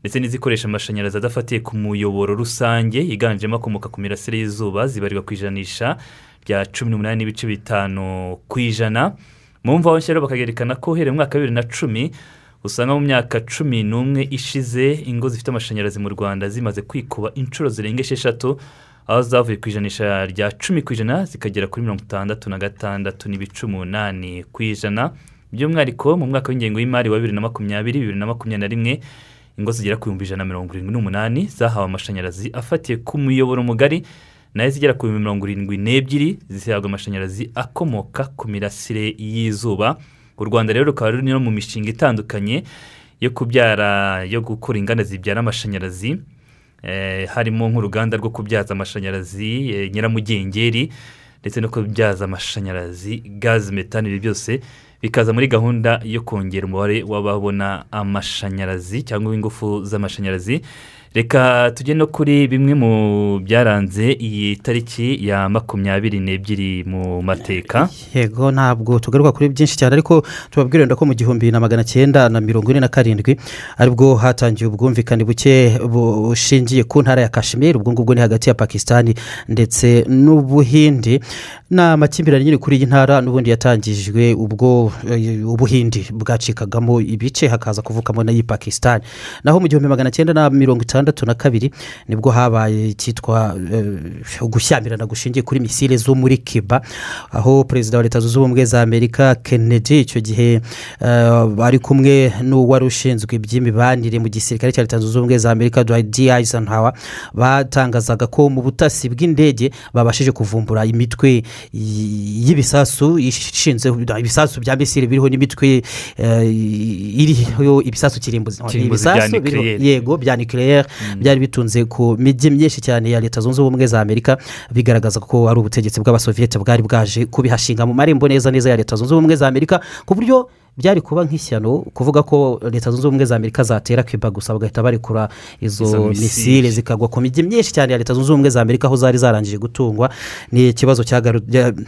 ndetse n'izikoresha amashanyarazi adafatiye ku muyoboro rusange yiganjemo akomoka ku mirasire y'izuba zibarirwa ku ijanisha rya cumi n'umunani n'ibice bitanu ku ijana. Mu nshya rero bakagerekana ko uhereye mu mwaka wa bibiri na cumi usanga mu myaka cumi n'umwe ishize ingo zifite amashanyarazi mu rwanda zimaze kwikuba inshuro zirenga esheshatu aho zavuye ku ijanisha rya cumi ku ijana zikagera kuri mirongo itandatu na gatandatu n'ibice umunani ku ijana. By'umwihariko mu mwaka w'ingengo y'imari wa bibiri na makumyabiri bibiri na makumyabiri na rimwe ingo zigera ku bihumbi ijana na mirongo irindwi n'umunani zahawe amashanyarazi afatiye ku muyoboro mugari na yo zigera ku bihumbi mirongo irindwi n'ebyiri zihabwa amashanyarazi akomoka ku mirasire y'izuba. U rwanda rero rukaba ruri no mu mishinga itandukanye yo kubyara yo gukora inganda zibyara amashanyarazi. Harimo nk'uruganda rwo kubyaza amashanyarazi eh, nyiramugengeri ndetse no kubyaza amashanyarazi gazi metani ibi byose bikaza muri gahunda yo kongera umubare w'ababona amashanyarazi cyangwa ingufu z'amashanyarazi. Reka tujye no kuri bimwe mu byaranze iyi tariki ya makumyabiri n'ebyiri mu mateka. Yego ntabwo tugaruka kuri byinshi cyane ariko tubabwire ko mu gihumbi na magana cyenda na mirongo ine na karindwi ari bwo hatangiye ubwumvikane buke bushingiye ku ntara ya kashmir ubwo ngubwo ni hagati ya pakisitani ndetse n'ubuhindi. Ni amakimbirane nyine kuri iyi ntara n'ubundi yatangijwe ubwo eh, ubuhindi bwacikagamo ibice hakaza kuvukamo n'iyi pakisitani naho mu gihumbi magana cyenda na mirongo itandatu na kabiri ni bwo habaye icyitwa eh, gushyamirana gushingiye kuri misile zo muri kiba aho perezida wa leta zunze ubumwe za amerika kennedy icyo gihe eh, ari kumwe n'uwari ushinzwe iby'imibanire mu gisirikare cya leta zunze ubumwe za amerika d. Eisenhower batangazaga ko mu butasi bw'indege babashije kuvumbura imitwe y'ibisasu ishinze ibisasu bya misile biriho n'imitwe eh, iriho ibisasu kirimbuzi. Ibisasu yego bya nucleaire byari bitunze ku mijyi myinshi cyane ya leta zunze ubumwe za amerika bigaragaza ko ari ubutegetsi bw'abasoviyete bwari bwaje kubihashinga mu marembo neza neza ya leta zunze ubumwe za amerika ku buryo byari kuba nk'ishyano kuvuga ko leta zunze ubumwe za amerika zatera kiba gusa bagahita barekura Izo misile. zikagwa ku mijyi myinshi cyane ya leta zunze ubumwe za amerika aho zari zarangije gutungwa. Ni ikibazo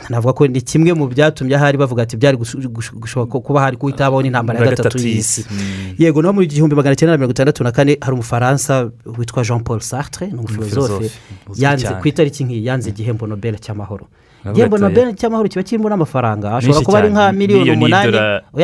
navuga ko ni kimwe mu byatumye ahari bavuga ati byari gush- gush- gushobora ko- kuba hari guhita habaho n'intambara ya gatatu y'isi. y'isi. yego no mu gihumbi magana cyenda na mirongo itandatu na kane hari umufaransa witwa jean paul sartre ni umufilozofe yanze ku itariki nk'iyi yanze igihembo nobel cy'amahoro. Ati, nobel cy'amahoro kiba kirimo n'amafaranga. Ashobora kuba ari nka miliyoni umunani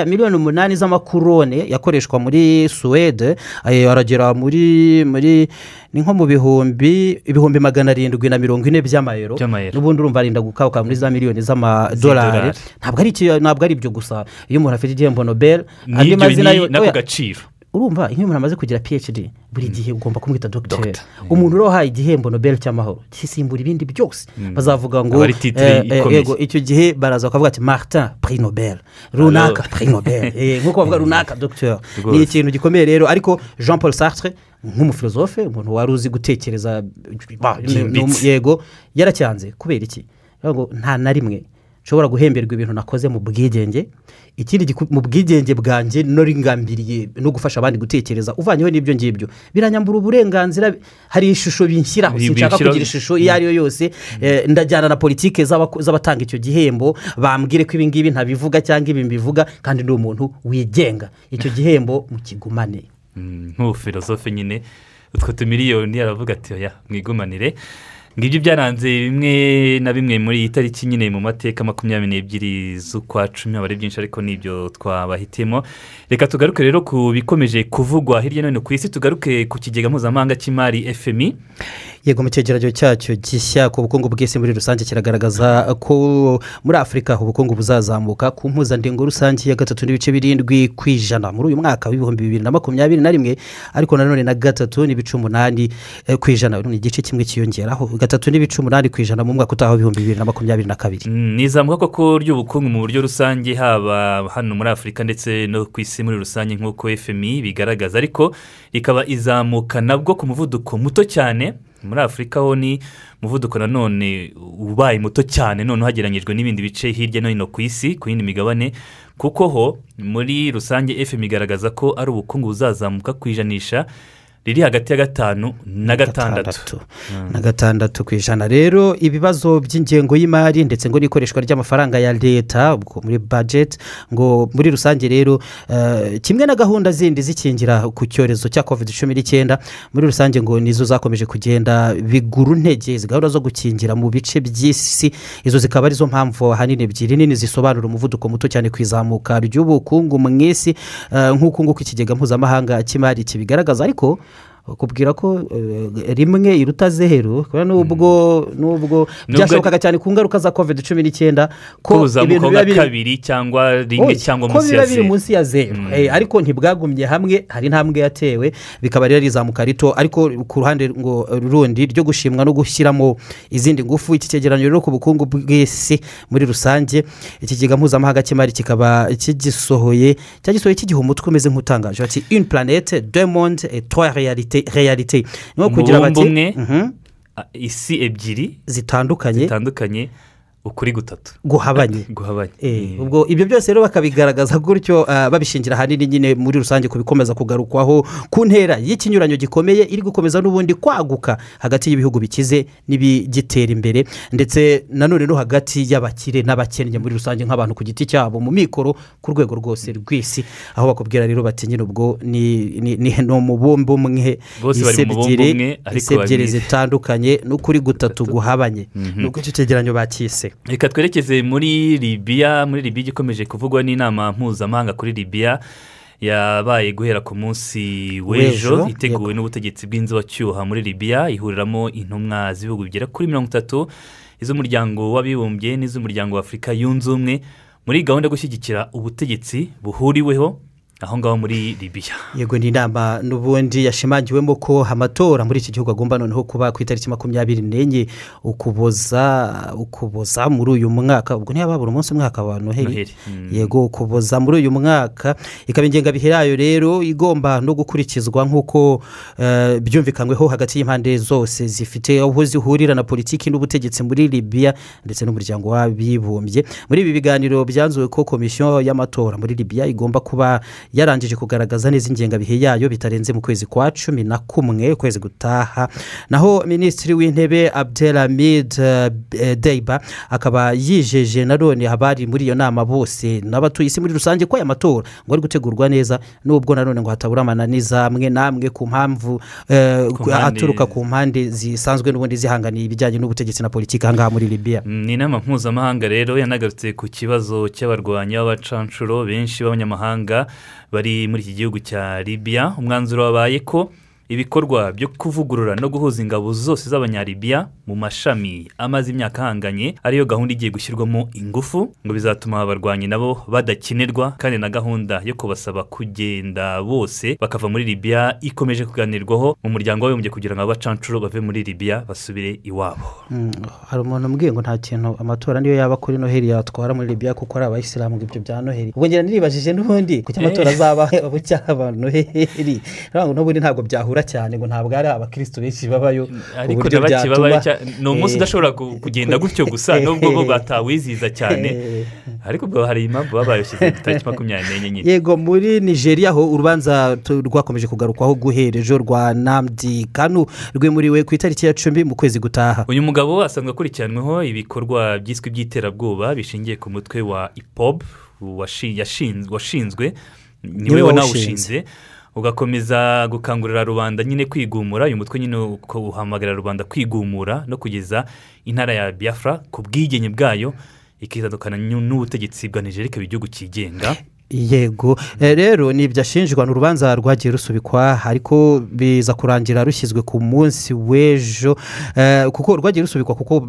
miliyoni umunani z'amakurone yakoreshwa muri suwede. Aragera muri muri ni nko mu bihumbi ibihumbi magana arindwi na mirongo ine by'amayero. N'ubundi urumva arinda gukawuka muri za miliyoni z'amadolari. Ntabwo ari ibyo gusa. Iyo umuntu afite igihembo nobel andi mazina ni- yo n'ako oya, gaciro. Urumva iyo umuntu amaze kugira phd buri gihe ugomba kumwita dogiteri umuntu uri wahaye igihembo nobel cy'amahoro gisimbura ibindi byose. Mm. bazavuga ngo eh, eh, yego, icyo gihe baraza bakavuga ati martin prix nobel. Runaka prix nobel. Eh, nk'uko bavuga runaka dogiteri ni ikintu gikomeye rero. Ariko jean paul sartre nk'umufilozofe umuntu wari uzi gutekereza yego yaracyanze kubera iki? Nta na rimwe nshobora guhemberwa ibintu nakoze mu bwigenge. Ikindi mu bwigenge bwanjye noringambiriye no gufasha abandi gutekereza uvanyeho n'ibyo ngibyo. Biranyambura uburenganzira hari ishusho binshyiraho Bi- sinshaka kugira ishusho iyo ari yo yose eh, ndajyana na politike z'abako- z'abatanga icyo gihembo bambwire ko ibi ngibi ntabivuga cyangwa ibi mbivuga kandi ni umuntu wigenga. Icyo gihembo mukigumane. Mm, nk'ubufilozofe nyine utwo tumiliyoni aravuga ati oya mwigumanire. Ngibyo byaranze bimwe na bimwe muri iyi tariki nyine mu mateka makumyabiri n'ebyiri z'ukwa cumi aba byinshi ariko ni byo twabahitiyemo. Reka tugaruke rero ku bikomeje kuvugwa hirya no hino ku isi tugaruke ku kigega mpuzamahanga cy'imari fmi yego mu cyegeranyo cyacyo gishya ku bukungu bw'isi muri rusange kiragaragaza ko muri afurika ubukungu buzazamuka ku mpuzandengo rusange ya gatatu n'ibice birindwi ku ijana. Muri uyu mwaka w'ibihumbi bibiri na makumyabiri na rimwe ariko nanone na gatatu n'ibice umunani eh, ku ijana. Ni igice kimwe cyiyongeraho gatatu n'ibice umunani ku ijana mu mwaka utaha w'ibihumbi bibiri na makumyabiri na kabiri. Mm, ni izamuka koko ry'ubukungu mu buryo rusange haba hano muri afurika ndetse no ku isi muri rusange nk'uko fmi bigaragaza. Ariko rikaba izamuka nabwo ku muvuduko muto cyane muri afurika ho ni umuvuduko nanone ubaye muto cyane noneho hagereranyijwe n'ibindi bice hirya no hino ku isi ku yindi migabane kuko ho muri rusange fmi igaragaza ko ari ubukungu buzazamuka ku ijanisha riri hagati ya gatanu na gatandatu. Na gatandatu ku ijana. Rero ibibazo by'ingengo y'imari ndetse ngo n'ikoreshwa ry'amafaranga ya leta muri bajeti ngo muri rusange rero eh, kimwe na gahunda zindi zikingira ku cyorezo cya covid cumi n'icyenda muri rusange ngo nizo zakomeje kugenda bigura intege izi gahunda zo gukingira mu bice by'isi izo zikaba ari zo mpamvu ahanini ebyiri. Nini zisobanura umuvuduko muto cyane ku izamuka ry'ubukungu mu isi eh, nk'uko nguko ikigega mpuzamahanga cy'imari kibigaragaza. Ariko kubwira ko eh, rimwe iruta zeru kubera n'ubwo n'ubwo byashobokaga cyane ku ngaruka za covid cumi n'icyenda ko ko ibintu biba biri cyangwa rimwe cyangwa ko munsi biba ya biri zeru. munsi ya zeru. Ariko ntibwagumye hamwe hari intambwe yatewe bikaba rero ari izamuka rito. Ariko ku ruhande ngo rundi ryo gushimwa no gushyiramo izindi ngufu iki cyegeranyo rero ku bukungu bw'isi muri rusange ikigega mpuzamahanga cy'imari kikaba kigisohoye cyagisohoye kigiha umutwe umeze nk'utangaje. Bati une planete deux mondes et réalités ni kugira bati Mhm. a- isi ebyiri zitandukanye. zitandukanye. Ukuri gutatu. Guhabanye. Guhabanye. Eh, ubwo ibyo byose rero bakabigaragaza gutyo ah, babishingira ahanini nyine muri rusange ku bikomeza kugarukwaho ku ntera y'ikinyuranyo gikomeye iri gukomeza n'ubundi kwaguka hagati y'ibihugu bikize n'ibigitera imbere. Ndetse nanone no hagati y'abakire n'abakennye muri rusange nk'abantu ku giti cyabo mu mikoro ku rwego rwose rw'isi. Aho bakubwira rero bati nyine ubwo ni umubumbe umwe. Isi ebyiri isi ebyiri zitandukanye n'ukuri gutatu guhabanye. Mhm. ni uko icyo cyegeranyo bakise reka twerekeze muri libiya muri libiya igikomeje kuvugwa n'inama mpuzamahanga kuri libiya yabaye guhera ku munsi w'ejo iteguwe n'ubutegetsi bw'inzibacyuha muri libiya ihuriramo intumwa z'ibihugu bigera kuri mirongo itatu iz'umuryango w'abibumbye n'iz'umuryango w'afurika yunze ubumwe. Muri gahunda yo gushyigikira ubutegetsi buhuriweho aho ngaho muri libiya yego ni inama. N'ubundi yashimangiwemo ko amatora muri iki gihugu agomba noneho kuba ku itariki makumyabiri n'enye ukuboza ukuboza muri uyu mwaka. Ubwo niba babura umunsi umwe hakaba noheli. Noheli, mm. yego ukuboza muri uyu mwaka. Ikaba ingengabihe yayo rero igomba no gukurikizwa nk'uko eh, byumvikanyweho hagati y'impande zose. Zifite aho zihurira na politiki n'ubutegetsi muri libiya ndetse n'umuryango w'abibumbye. Muri ibi biganiro byanzuwe ko komisiyo y'amatora muri libiya igomba kuba yarangije kugaragaza neza ingengabihe yayo bitarenze mu kwezi kwa cumi na kumwe ukwezi gutaha. Naho minisitiri w'intebe abdelhamid eh, deiba akaba yijeje nanone abari muri iyo nama bose n'abatuye isi muri rusange ko aya matora ngo ari gutegurwa neza nubwo nanone ngo hatabura amananiza amwe n'amwe ku mpamvu eh, aturuka ku mpande zisanzwe n'ubundi zihanganiye ibijyanye n'ubutegetsi na politiki aha ngaha muri libiya ni inama mpuzamahanga rero yanagarutse ku kibazo cy'abarwanyi b'abacanshuro benshi b'abanyamahanga bari muri iki gihugu cya libiya umwanzuro wabaye ko ibikorwa byo kuvugurura no guhuza ingabo zose z'abanyalibiya mu mashami amaze imyaka ahanganye ariyo gahunda igiye gushyirwamo ingufu ngo bizatuma abarwanyi nabo badakenerwa kandi na gahunda yo kubasaba kugenda bose bakava muri libiya ikomeje kuganirwaho mu muryango w'abibumbye kugira ngo abacanshuro bave muri libiya basubire iwabo. Mm, hari umuntu umbwiye ngo nta kintu amatora niyo yaba kuri noheli yatwara muri libiya kuko ari abayisilamu ibyo bya noheli. Ubwo ngira niribajije n'ubundi kuki amatora Eh. azaba abo cyaba noheli. N'ubundi ntabwo byahura cyane ngo ntabwo ari abakirisitu benshi babayo ariko byatuma- babaye cya- ni umunsi udashobora ku- kugenda gutyo gusa nubwo bo batawizihiza cyane. Ariko ubwo hari impamvu baba bayashyize ku itariki makumyabiri n'enye nyine. Yego muri nigeria ho urubanza rwakomeje kugarukwaho guhera ejo rwa namdi kanu rwimuriwe ku itariki ya cumi mu kwezi gutaha. Uyu mugabo asanzwe akurikiranweho ibikorwa byiswe by'iterabwoba bishingiye ku mutwe wa ipob washinzwe Niwe wanawushinze ugakomeza gukangurira rubanda nyine kwigumura uyu mutwe nyine uhamagarira rubanda kwigumura no kugeza intara ya biafra ku bwigenge bwayo ikitandukana n'u- n'ubutegetsi bwa nigeria ikaba igihugu cyigenga. Yego. Eh, rero ni ibyo ashinjwa ni urubanza rwagiye rusubikwa ariko biza kurangira rushyizwe ku munsi w'ejo. Eh, kuko rwagiye rusubikwa kuko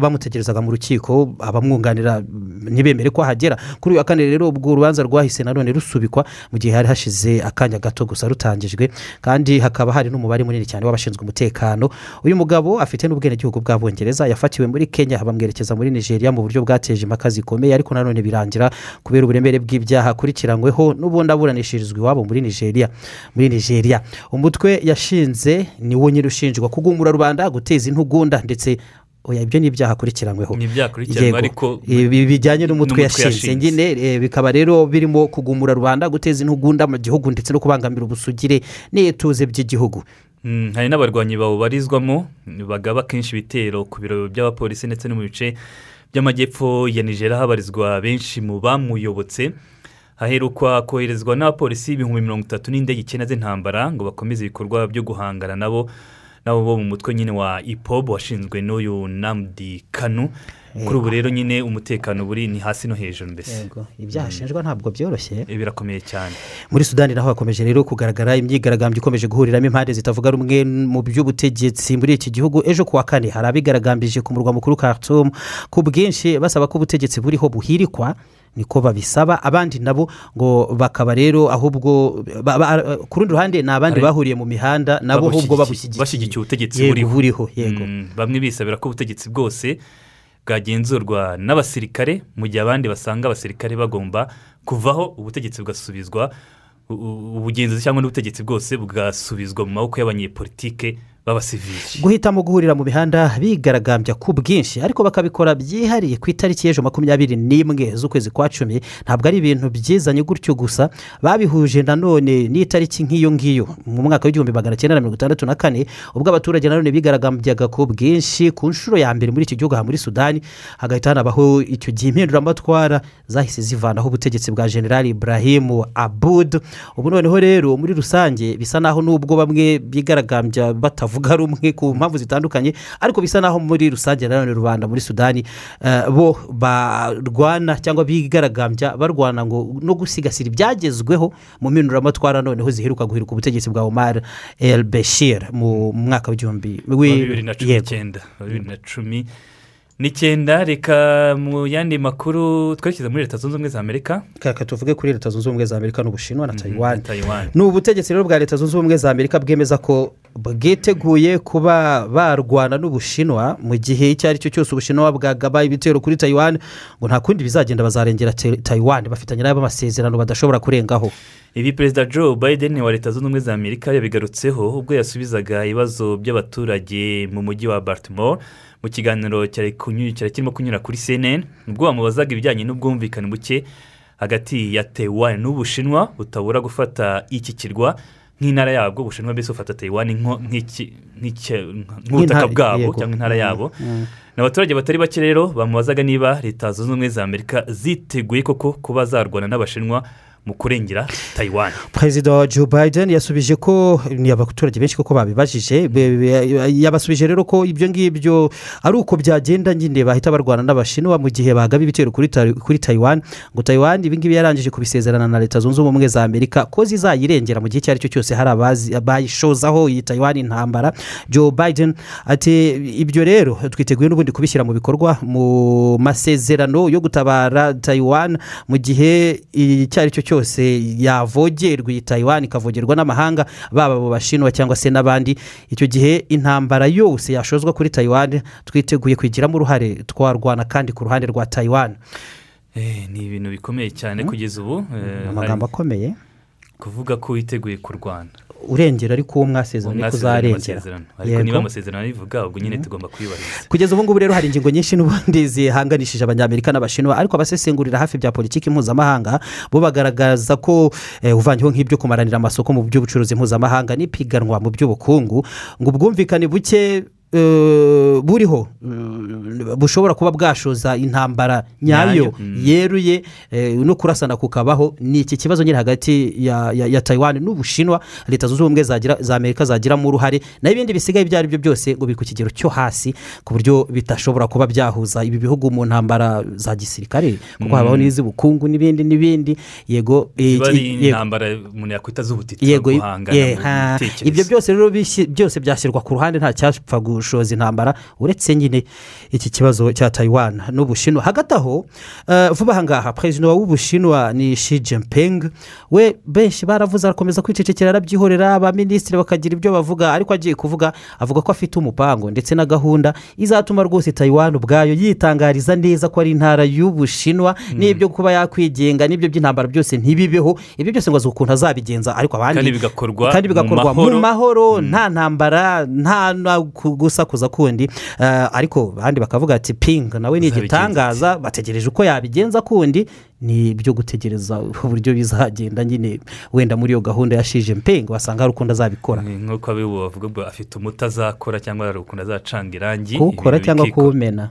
bamutegerezaga mu rukiko abamwunganira ntibemere ko ahagera. Kuri uyu wa kane rero ubwo urubanza rwahise nanone rusubikwa mu gihe hari hashize akanya gato gusa rutangijwe kandi hakaba hari n'umubare munini cyane w'abashinzwe umutekano. Uyu mugabo afite n'ubwenegihugu bw'abongereza yafatiwe muri kenya bamwerekeza muri nigeria mu buryo bwateje impaka zikomeye ariko nanone birangira kubera uburemere bw'ibyaha akurikiranyweho n'ubundi aburanishirizwa iwabo muri nigeria. Muri nigeria umutwe yashinze ni wo nyine ushinjwa kugumura rubanda guteza intugunda ndetse oya ibyo ni ibyaha akurikiranyweho ibi bijyanye n'umutwe yashinze. nyine eh, bikaba rero birimo kugumura rubanda guteza intugunda mu gihugu ndetse no kubangamira ubusugire n'ituze by'igihugu. Mm, hari n'abarwanyi bawubarizwamo bagaba kenshi ibitero ku biro by'abapolisi ndetse no mu bice by'amajyepfo ya nigeria habarizwa benshi mu bamuyobotse. Haherukwa koherezwa n'abapolisi ibihumbi mirongo itatu n'indege icyenda z'intambara ngo bakomeze ibikorwa byo guhangana nabo nabo bo mu mutwe nyine wa ipob washinzwe n'uyu namdi kanu. Kuri ubu rero nyine umutekano buri ni hasi no hejuru mbese. Ibyaha ashinjwa ntabwo byoroshye. Birakomeye cyane. Muri sudani naho hakomeje rero kugaragara imyigaragambyo ikomeje guhuriramo impande zitavuga rumwe mu by'ubutegetsi muri iki gihugu. Ejo ku wa kane hari abigaragambije ku murwa mukuru Khartoum ku bwinshi basaba ko ubutegetsi buriho buhirikwa niko babisaba. Abandi nabo ngo bakaba rero ahubwo ku rundi ruhande ni abandi bahuriye mu mihanda nabo ahubwo babushyigikiye ubutegetsi buriho. yego. Mm, bamwe bisabira ko ubutegetsi bwose bwagenzurwa n'abasirikare mu gihe abandi basanga abasirikare bagomba kuvaho ubutegetsi bugasubizwa ubugenzuzi cyangwa n'ubutegetsi bwose bugasubizwa mu maboko y'abanyepolitike b'abasivili guhitamo guhurira mu mihanda bigaragambya ku bwinshi ariko bakabikora byihariye ku itariki y'ejo makumyabiri n'imwe z'ukwezi kwa cumi ntabwo ari ibintu byizanye gutyo gusa babihuje nanone n'itariki nk'iyo ngiyo mu mwaka w'igihumbi magana cyenda na mirongo itandatu na kane ubwo abaturage nanone bigaragambyaga ku bwinshi ku nshuro ya mbere muri iki gihugu aha muri sudani hagahita hanabaho icyo gihe impinduramatwara zahise zivanaho ubutegetsi bwa generali ibrahim abud ubu noneho rero muri rusange bisa naho n'ubwo bamwe bigaragambya batavuga rumwe ku mpamvu zitandukanye ariko bisa naho muri rusange nanone rubanda muri sudani eh, bo barwana cyangwa bigaragambya barwana ngo no gusigasira ibyagezweho mu mpinduramatwara noneho ziheruka guhiruka ubutegetsi bwa omar el beshir mu mwaka w'igihumbi bibiri na cumi n'icyenda bibiri na cumi. N'icyenda reka mu yandi makuru twerekeza muri leta zunze ubumwe za amerika. Reka tuvuge kuri leta zunze ubumwe za amerika n'ubushinwa na tayiwani na Taiwan. ni ubutegetsi rero bwa leta zunze ubumwe za amerika bwemeza ko bwiteguye kuba barwana n'ubushinwa mu gihe icyo ari cyo cyose ubushinwa bwagaba ibitero kuri tayiwani ngo nta kundi bizagenda bazarengera tayiwani bafitanye nabo amasezerano badashobora kurengaho. Ibi perezida joe biden wa leta zunze ubumwe za amerika yabigarutseho ubwo yasubizaga ibibazo by'abaturage mu mujyi wa baltimore. Mu kiganiro cyari kirimo kunyura kuri cnn ubwo bamubazaga ibijyanye n'ubwumvikane buke hagati ya taiwan n'ubushinwa butabura gufata iki kirwa nk'intara yabwo ubushinwa mbese bufata taiwan nk'ubutaka bwabo cyangwa intara yabo Mm. ni abaturage batari bake rero bamubazaga niba leta zunze ubumwe za amerika ziteguye koko kuba zarwana n'abashinwa mu kurengera tayiwani perezida joe biden yasubije ko ni abaturage benshi koko babibajije yabasubije rero ko ibyo ngibyo ari uko byagenda nyine bahita barwana n'abashinwa mu gihe bagaba ibitero kuri Ta- kuri tayiwani ngo tayiwani ibingibi yarangije kubisezerana na leta zunze ubumwe za amerika ko zizayirengera mu gihe icyo ari cyo cyose hari abazi bayishozaho iyi tayiwani intambara. Joe biden ati ibyo rero twiteguye n'ubundi kubishyira mu bikorwa mu masezerano yo gutabara tayiwani mu gihe icyo ari cyo cyose yavogerwa iyi tayiwani ikavogerwa n'amahanga baba mu bashinwa cyangwa se n'abandi. Icyo gihe intambara yose yashozwa kuri tayiwani twiteguye kwigiramo uruhare twarwana kandi ku ruhande rwa tayiwani Eh, ni ibintu bikomeye cyane kugeza ubu eh, amagambo akomeye. kuvuga ko witeguye kurwana. Urengera ariko uwo Mwasezeranye uzarengera amasezerano. ariko niba amasezerano abivuga ubwo nyine tugomba kuyubahiriza kugeza ubu ngubu rero hari ingingo nyinshi n'ubundi zihanganishije abanyamerika n'abashinwa ariko abasesengurira hafi bya politiki mpuzamahanga bo bagaragaza ko eh, uvanyeho nk'ibyo kumaranira amasoko mu by'ubucuruzi mpuzamahanga n'ipiganwa mu by'ubukungu ngo ubwumvikane buke buriho bushobora kuba bwashoza intambara nyayo mm. yeruye eh, no kurasana kukabaho. Ni iki kibazo nyine hagati ya, tayiwani n'ubushinwa? Leta zunze ubumwe za amerika zagiramo uruhare naho ibindi bisigaye ibyo ari byo byose ngo biri ku kigero cyo hasi ku buryo bitashobora kuba byahuza ibi bihugu mu ntambara za gisirikare kuko Mm. habaho n'iz'ubukungu n'ibindi n'ibindi. Yego eh, ibyo byose rero byose byashyirwa ku ruhande nta cyapfa gushoza intambara uretse nyine iki kibazo cya tayiwani n'ubushinwa. Hagati aho eh, vuba aha ngaha perezida w'ubushinwa ni shi jinping. We benshi baravuze arakomeza kwicecekera arabyihorera abaminisitiri bakagira ibyo bavuga ariko agiye kuvuga avuga ko afite umupango ndetse na gahunda izatuma rwose tayiwani ubwayo yitangariza neza ko ari intara y'ubushinwa. N'ibyo kuba yakwigenga n'ibyo by'intambara byose ntibibeho ibyo byose ngo azi ukuntu azabigenza ariko abandi Kandi bigakorwa mu mahoro. mahoro nta ntambara nta gusakuza kundi Eh, ariko abandi bakavuga ati pinga nawe ni igitangaza bategereje uko yabigenza kundi ni ibyo gutegereza uburyo bizagenda nyine wenda muri iyo gahunda ya shije mpinga wasanga hari ukundi azabikora nk'uko abibu bavuga ngo afite umuti azakora cyangwa hari ukuntu azacanga irangi kuwukora cyangwa kuwumena.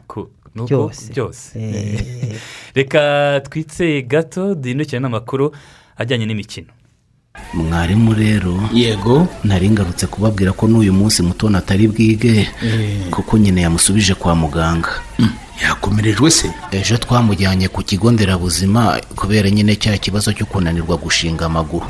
Byose. Byose. Eh. reka twitse gato duhindukire n'amakuru ajyanye n'imikino. Mwarimu rero yego. nari ngarutse kubabwira ko n'uyu munsi mutoni atari bwige kuko nyine yamusubije kwa muganga. Yakomerejwe se. Ejo twamujyanye ku kigo nderabuzima kubera nyine cya kibazo cyo kunanirwa gushinga amaguru.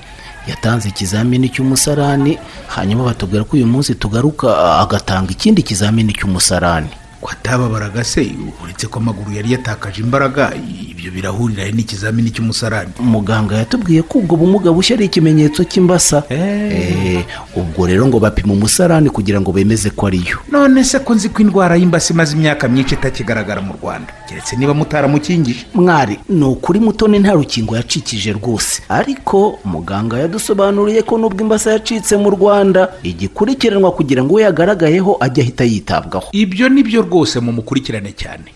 Yatanze ikizamini cy'umusarani hanyuma batubwira ko uyu munsi tugaruka agatanga ikindi kizamini cy'umusarani. Ko atababaraga se uretse ko amaguru yari yatakaje imbaraga ibyo birahurira n'ikizamini cy'umusarani? Muganga yatubwiye ko ubwo bumuga bushya ari ikimenyetso cy'imbasa. Eh, ubwo rero ngo bapima umusarani kugira ngo bemeze ko ariyo. None se ko nzi ko indwara y'imbasa imaze imyaka myinshi itakigaragara mu rwanda? Keretse niba mutaramukingije. Mwari ni ukuri mutoni nta rukingo yacikije rwose. Ariko muganga yadusobanuriye ko nubwo imbasa yacitse mu rwanda igikurikiranwa kugira ngo uwo yagaragayeho ajye ahita yitabwaho. Ibyo ni byo rwose mumukurikirane cyane.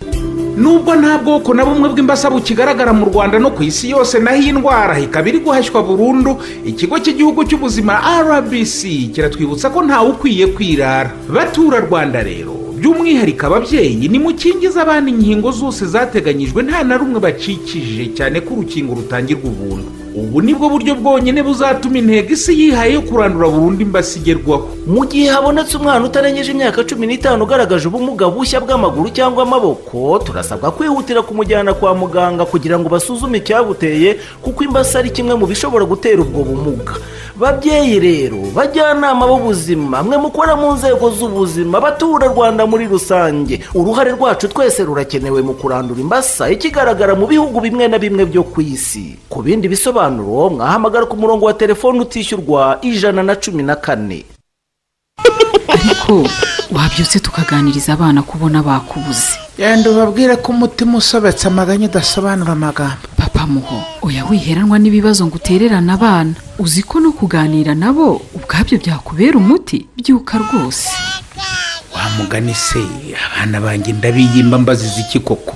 Nubwo nta bwoko na bumwe bw'imbasa bukigaragara mu rwanda no ku isi yose naho iyi ndwara ikaba iri guhashywa burundu ikigo cy'igihugu cy'ubuzima rbc kiratwibutsa ko ntawe ukwiye kwirara. Batura rwanda rero by'umwihariko ababyeyi nimukingize abana inkingo zose zateganyijwe nta na rumwe bacikije cyane ko urukingo rutangirwa ubuntu. Ubu ni bwo buryo bwonyine buzatuma intego isi yihaye yo kurandura burundu imbasa igerwaho. Mu gihe habonetse umwana utarengeje imyaka cumi n'itanu ugaragaje ubumuga bushya bw'amaguru cyangwa amaboko turasabwa kwihutira kumujyana kwa muganga kugira ngo basuzume icyabuteye kuko imbasa ari kimwe mu bishobora gutera ubwo bumuga. Babyeyi rero bajyanama b'ubuzima mwe mukora mu nzego z'ubuzima abaturarwanda muri rusange. Uruhare rwacu twese rurakenewe mu kurandura imbasa ikigaragara mu bihugu bimwe na bimwe byo ku isi. Ku bindi bisobanuro mwahamagara ku murongo wa telefone utishyurwa ijana na cumi na kane. Ariko wabyutse tukaganiriza abana kubona bakubuze. Genda ubabwire ko umutima usobetse amaganya udasobanura amagambo. Papa muho oya wiheranwa n'ibibazo ngo utererane abana. Uzi ko no kuganira nabo ubwabyo byakubera umuti? Byuka rwose. Wa mugani se abana banjye ndabiyimba mbaziza iki koko?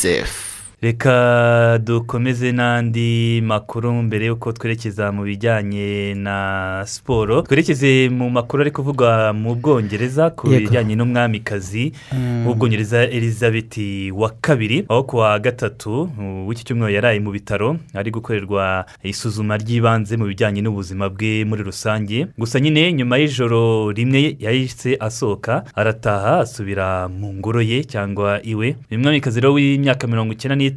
safe reka dukomeze n'andi makuru mbere y'uko twerekeza mu bijyanye na siporo. Twerekeze mu makuru ari kuvugwa mu bwongereza ku bijyanye n'umwamikazi Mm. w'ubwongereza elizabeth wa kabiri aho ku wa gatatu w'iki cyumweru yaraye mu bitaro ari gukorerwa isuzuma ry'ibanze mu bijyanye n'ubuzima bwe muri rusange. Gusa nyine nyuma y'ijoro rimwe yahise asohoka arataha asubira mu ngoro ye cyangwa iwe. Uyu mwamikazi rero w'imyaka mirongo icyenda n'itanu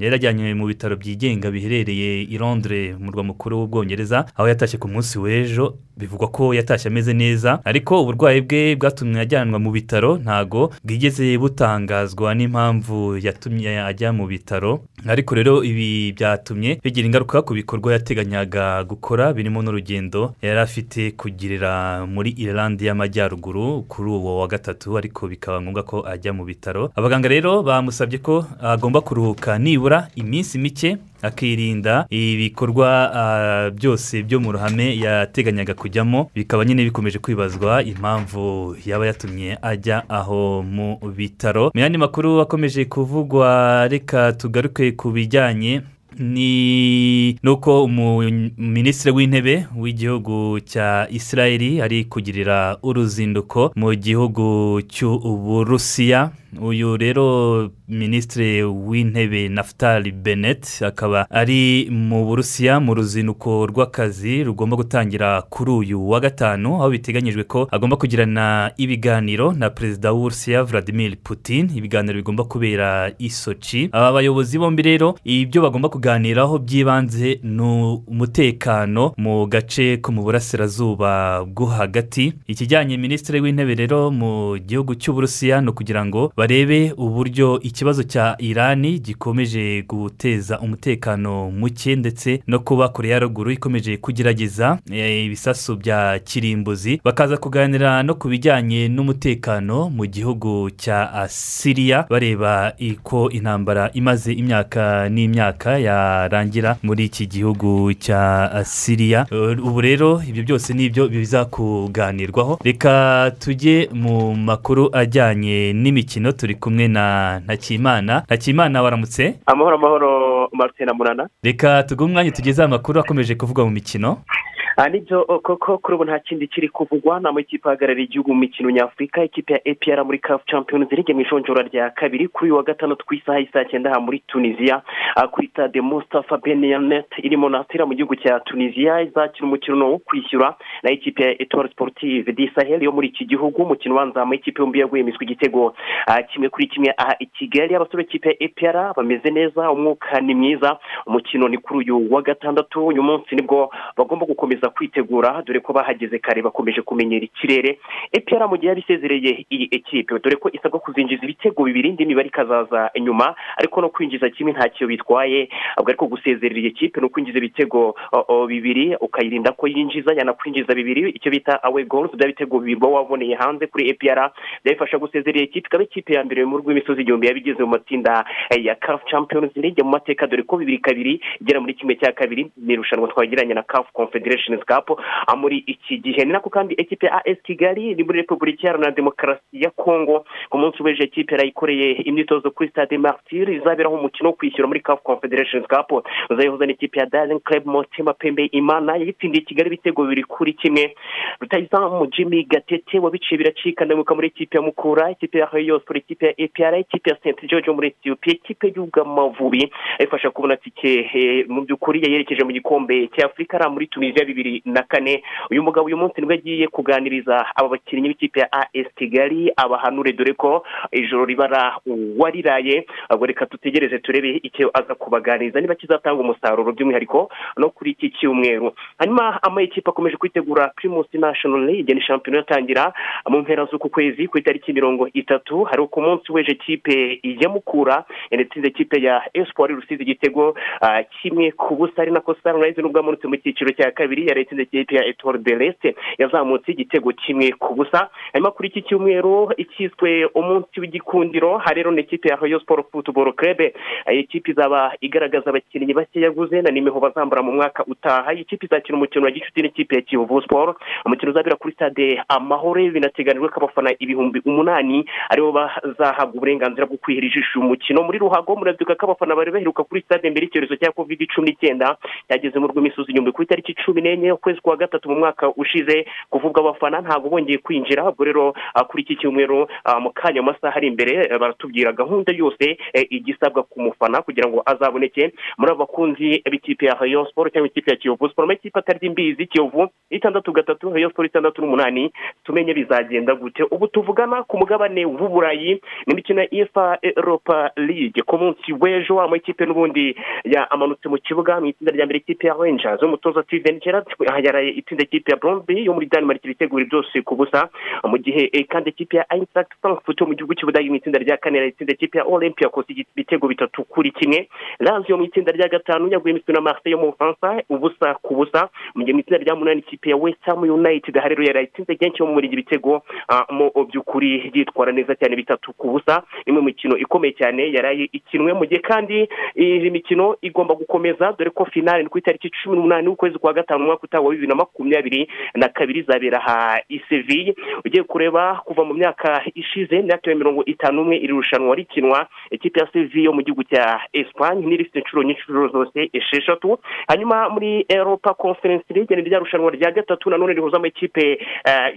yari ajyanywe mu bitaro byigenga biherereye i londres umurwa mukuru w'ubwongereza aho yatashye ku munsi w'ejo. Bivugwa ko yatashye ameze neza ariko uburwayi bwe bwatumye ajyanwa mu bitaro. Ntago bwigeze butangazwa n'impamvu yatumye ajya mu bitaro. Ariko rero ibi byatumye bigira ingaruka ku bikorwa yateganyaga gukora birimo n'urugendo yari afite kugirira muri irlande y'amajyaruguru kuri uwo wa gatatu. Ariko bikaba ngombwa ko ajya mu bitaro. Abaganga rero bamusabye ko agomba kuruhuka. Nibura iminsi mike akirinda ibikorwa ah, byose byo mu ruhame yateganyaga kujyamo bikaba nyine bikomeje kwibazwa impamvu yaba yatumye ajya aho mu bitaro. Mu yandi makuru akomeje kuvugwa reka tugaruke ku bijyanye ni nuko umuminisitiri w'intebe w'igihugu cya israeli ari kugirira uruzinduko mu gihugu cy'uburusiya uyu rero minisitiri w'intebe naftali bennett akaba ari mu burusiya mu ruzinduko rw'akazi rugomba gutangira kuri uyu wa gatanu aho biteganyijwe ko agomba kugirana ibiganiro na perezida w'uburusiya vladimir putin. Ibiganiro bigomba kubera i sochi. Aba bayobozi bombi rero ibyo bagomba kuganiraho by'ibanze ni umutekano mu gace ko mu burasirazuba bwo hagati. Ikijyanye minisitiri w'intebe rero mu gihugu cy'uburusiya ni ukugira ngo barebe uburyo ikibazo cya irani gikomeje guteza umutekano muke ndetse no kuba kure ya ruguru ikomeje kugerageza eh, ibisasu bya kirimbuzi. Bakaza kuganira no ku bijyanye n'umutekano mu gihugu cya ah, siriya bareba ko intambara imaze imyaka n'imyaka yarangira muri iki gihugu cya ah, siriya Eh, ubu rero ibyo byose ni ibyo biza kuganirwaho reka tujye mu makuru ajyanye n'imikino turi kumwe na ntakimana. Ntakimana waramutse? Amahoro amahoro martin na munana reka tuguhe umwanya tugezeho amakuru akomeje kuvugwa mu mikino. Ni byo oh, koko kuri ubu nta kindi kiri kuvugwa. Ni amakipe ahagarariye igihugu mu mikino nyafurika ikipe ya epr muri caf champions league mu ijonjora rya kabiri. Kuri uyu wa gatandatu ku isaha y'isaa cyenda aha muri tunisiya kuri stade mustafa benyanet iri monastir mu gihugu cya tunisiya izakina umukino wo kwishyura na ikipe ya etoile sportive di sahel yo muri iki gihugu. Umukino ubanza amakipe yombi yaguye imiswi igitego. Kimwe kuri kimwe aha i kigali. Abasore b'ikipe ya epr bameze neza umwuka ni mwiza. Umukino ni kuri uyu wa gatandatu. Uyu munsi ni bwo bagomba gukomeza kwitegura dore ko bahageze kare bakomeje kumenyera ikirere. Epr mu gihe yari isezereye iyi ekipe dore ko isabwa kuzinjiza ibitego bibiri indi mibare ikazaza inyuma ariko no kwinjiza kimwe ntacyo bitwaye. Ahubwo ariko gusezerera iyi kipe ni ukwinjiza ibitego bibiri ukayirinda ko yinjiza yanakwinjiza bibiri icyo bita awe goals bya bitego bibiri uba waboneye hanze kuri epr. Byayifasha gusezerera iyi kipe ikaba ikipe ya mbere mu rw'imisozi igihumbi yabigeze mu matsinda eh, ya champions league mu mateka dore ko bibiri kabiri igera muri kimwe cya kabiri ni irushanwa twagiranye na caf confederation cup ah, muri iki gihe. Ni nako kandi ekipe ya as kigali iri muri repubulika iharanira demokarasi ya kongo ku munsi w'ejo ekipe yarayikoreye imyitozo kuri stade martyr izaberaho umukino wo kwishyura muri caf confederation cup. Uzayihuza n'ikipe ya darling club motema pembe imana. Yayitsindiye kigali ibitego bibiri kuri kimwe. Rutayizamu jimmy gatete wabiciye biracika ndamuka muri ekipe ya mukura ekipe ya rayon sport ekipe ya epr ekipe ya st george muri ethiopia ekipe y'ubwamavubi. Ayifasha kubona tike eh, mu by'ukuri yayerekeje mu gikombe cya afurika ari muri tunisiya bibiri na kane. Uyu mugabo uyu munsi ni bwo agiye kuganiriza aba bakinnyi b'ikipe ya as kigali abahanure dore ko ijoro ribara uwariraye. Reka dutegereze turebe icyo aza kubaganiriza niba kizatanga umusaruro by'umwihariko no kuri iki cyumweru. Hanyuma amayikipe akomeje kwitegura primus national league ni shampiyona yatangira mu mpera z'uku kwezi ku itariki mirongo itatu. Hari ku munsi w'ejo kipe ya mukura yanatsinze kipe ya espoir rusizi igitego ah, kimwe ku busa. Ari nako sunrise nubwo yamanutse mu cyiciro cya kabiri yari yatsinze kipe ya etoile de leste yazamutse igitego kimwe ku busa. Hanyuma kuri iki cyumweru ikiswe umunsi w'igikundiro hari rero n'ikipe ya royal sport football club. Iyi kipe izaba igaragaza abakinnyi bake yaguze na nimero bazambara mu mwaka utaha. Iyi kipe izakina umukino wa gicuti n'ikipe ya kiyovu sport umukino uzabera kuri stade amahoro binateganijwe ko abafana ibihumbi umunani ari bo bazahabwa uburenganzira bwo kwihera ijisho uyu mukino. Muri ruhago murabyuka ko abafana bari baheruka kuri stade mbere y'icyorezo cya covid cumi n'icyenda yageze mu rw'imisozi igihumbi ku itariki cumi n'enye ukwezi kwa gatatu mu mwaka ushize kuvuga abafana ntabwo bongeye kwinjira ubwo rero ah, kuri iki cyumweru ah, mu kanya mu masaha ari imbere eh, baratubwira gahunda yose eh, igisabwa ku mufana kugira ngo azaboneke. Muri abo bakunzi b'ikipe ya rayon sport cyangwa ikipe ya kiyovu sport amakipe atari imbizi kiyovu itandatu gatatu rayon sport itandatu n'umunani tumenye bizagenda gute? Ubu tuvugana ku mugabane w'uburayi n'imikino ya efa europa league. Ku munsi w'ejo amakipe n'ubundi yamanutse mu kibuga mu itsinda rya mbere ikipe ya rangers umutoza steven yaraye itsinda ikipe ya bromby yo muri denmark ibitegura byose ku busa mu gihe eh, kandi ikipe ya eintracht frankfurt yo mu gihugu cy'ubudage mu itsinda rya kane itsinda ikipe ya olympiacos ibitego bitatu kuri kimwe. Lazio mu itsinda rya gatanu yaguye imiswi na marseille yo mu bufaransa ubusa ku busa. Mu gihe mu itsinda rya munani ikipe ya west ham united hari rero yaraye itsinze kenshi yo mu murenge ibitego ah, mu by'ukuri yitwara neza cyane bitatu ku busa. Imwe mu mikino ikomeye cyane yaraye ikinwe mu gihe kandi iyi mikino igomba gukomeza dore ko finale ku itariki cumi n'umunani w'ukwezi kwa gatanu umwaka utaha wa bibiri na makumyabiri na kabiri izabera aha i seville. Ugiye kureba kuva mu myaka ishize imyaka ya mirongo itanu n'umwe iri rushanwa rikinwa ikipe ya seville yo mu gihugu cya esipanye n'irifite inshuro nyinshi zose esheshatu. Hanyuma muri europa conference league ni rya rushanwa rya gatatu nanone rihuza amakipe eh,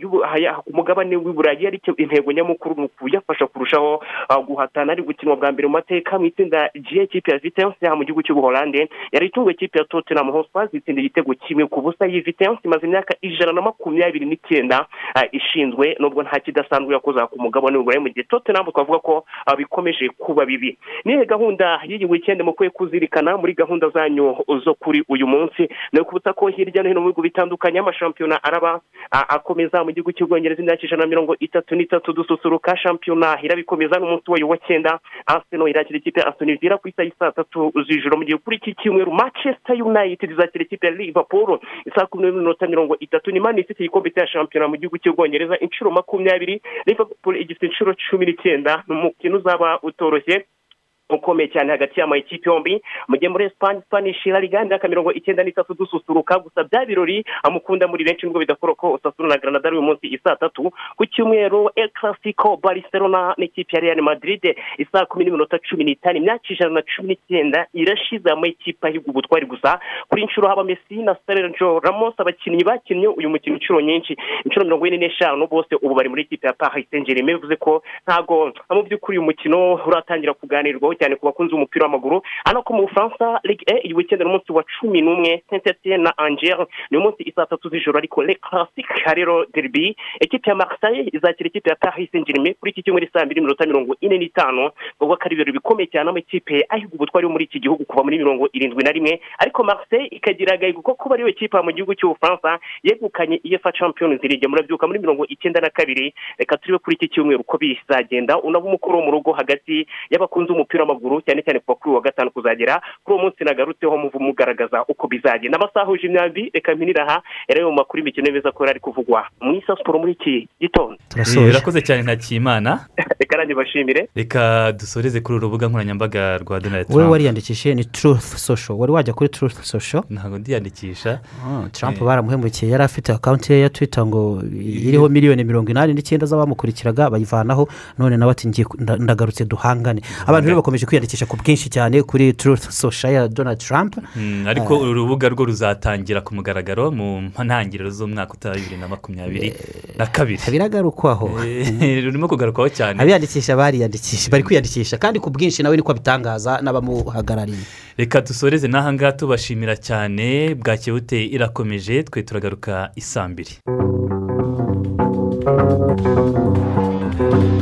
ku mugabane w'iburayi ariko intego nyamukuru ni ukuyafasha kurushaho ah, guhatana ari gukinwa bwa mbere mu mateka mu itsinda G ikipe ya yaha mu gihugu cy'ubuholande. Yari itungo ikipe ya tottenham hotspur itsinda igitego kimwe ku busa iyi vitence imaze imyaka ijana na makumyabiri n'icyenda ah, ishinzwe nubwo nta kidasanzwe yakoze ku mugabane w'iburayi mu gihe tottenham twavuga ko ah, bikomeje kuba bibi. Nihe gahunda y'iyi weekend mukwiye kuzirikana muri gahunda zanyu zo kuri uyu munsi? Ni ukubutsa ko hirya no hino mu bihugu bitandukanye amashampiyona araba ah, akomeza mu gihugu cy'ubwongereza imyaka ijana na mirongo itatu n'itatu dususuruka shampiyona irabikomeza n'umunsi wayo wa cyenda arsenal irakira ikipe villa ku isaha saa tatu z'ijoro mu gihe kuri iki cyumweru manchester united izakira ikipe ya liverpool. Isaa kumi n'imwe n'iminota mirongo itatu ni mani ifite igikombe cya shampiyona mu gihugu cy'ubwongereza inshuro makumyabiri liverpool igifite inshuro cumi n'icyenda ni umukino uzaba utoroshye. Ukomeye cyane hagati y'amakipe yombi mu gihe muri esipanye spanish la liga imyaka mirongo icyenda n'itatu dususuruka gusa bya birori amukunda muri benshi nubwo bidakora ko osasuna na granada uyu munsi isaa tatu. Ku cyumweru el clasico barcelona n'ikipe ya real madrid isaa kumi n'iminota cumi n'itanu imyaka ijana na cumi n'icyenda irashize amakipe ahiga ubutwari gusa. Kuri inshuro haba messi na sergio ramos abakinnyi bakinnye uyu mukino inshuro nyinshi inshuro mirongo ine n'eshanu bose ubu bari muri ikipe ya saint germain bivuze ko ntabwo mu by'ukuri uyu mukino uratangira kuganirwaho cyane ku bakunzi b'umupira w'amaguru. Hano ko mu bufaransa ligue e iyi weekend ni umunsi wa cumi n'umwe saint etienne na angers. Ni umunsi isaa tatu z'ijoro ariko le classique rero derby. Ekipe ya marseille izakira ikipe ya paris saint germain kuri iki cyumweru saa mbiri minota mirongo ine n'itanu. Ubwo ko ari ibirori bikomeye cyane amakipe ahiga ubutwari yo muri iki gihugu kuva muri mirongo irindwi na rimwe. Ariko marseille ikagira agahigo ko kuba ariyo kipe mu gihugu cy'ubufaransa yegukanye iyefa champions league. Murabyuka muri mirongo icyenda na kabiri reka turebe kuri iki cyumweru uko bizagenda. Unaba umukoro wo mu rugo hagati y'abakunzi b'umupira w'amaguru cyane cyane kuva kuri uwa gatanu kuzagera kuri uwo munsi nagarutseho mugaragaza uko bizagenda. Amasaha ahuje imyambi reka mpinira aha rero mu makuru y'imikino meza ko ari kuvugwa. Mu isa siporo muri iki gitondo. Eh, urakoze cyane ntakimana reka nanjye bashimire reka dusoreze kuri uru rubuga nkoranyambaga rwa donald wowe trump. wariyandikishije ni truth social. Wari wajya kuri truth social? Ntabwo ndiyandikisha. Trump baramuhemukiye yari afite akawunti ye ya twita ngo iriho miliyoni mirongo inani n'icyenda z'abamukurikiraga bayivanaho. None nawe ati ndagarutse duhangane. Abantu rero bakomeje kwiyandikisha ku bwinshi cyane kuri truth social ya donald trump. Mm, ariko uru rubuga rwo ruzatangira ku mugaragaro mu ntangiriro z'umwaka utaha bibiri na makumyabiri na kabiri. biragarukwaho Eh, rurimo kugarukwaho cyane. Abiyandikisha bariyandikisha bari kwiyandikisha. Kandi ku bwinshi nawe niko abitangaza n'abamuhagarariye. Reka dusoreze n'aha ngaha tubashimira cyane. Bwakebute irakomeje twe turagaruka isambiri Thank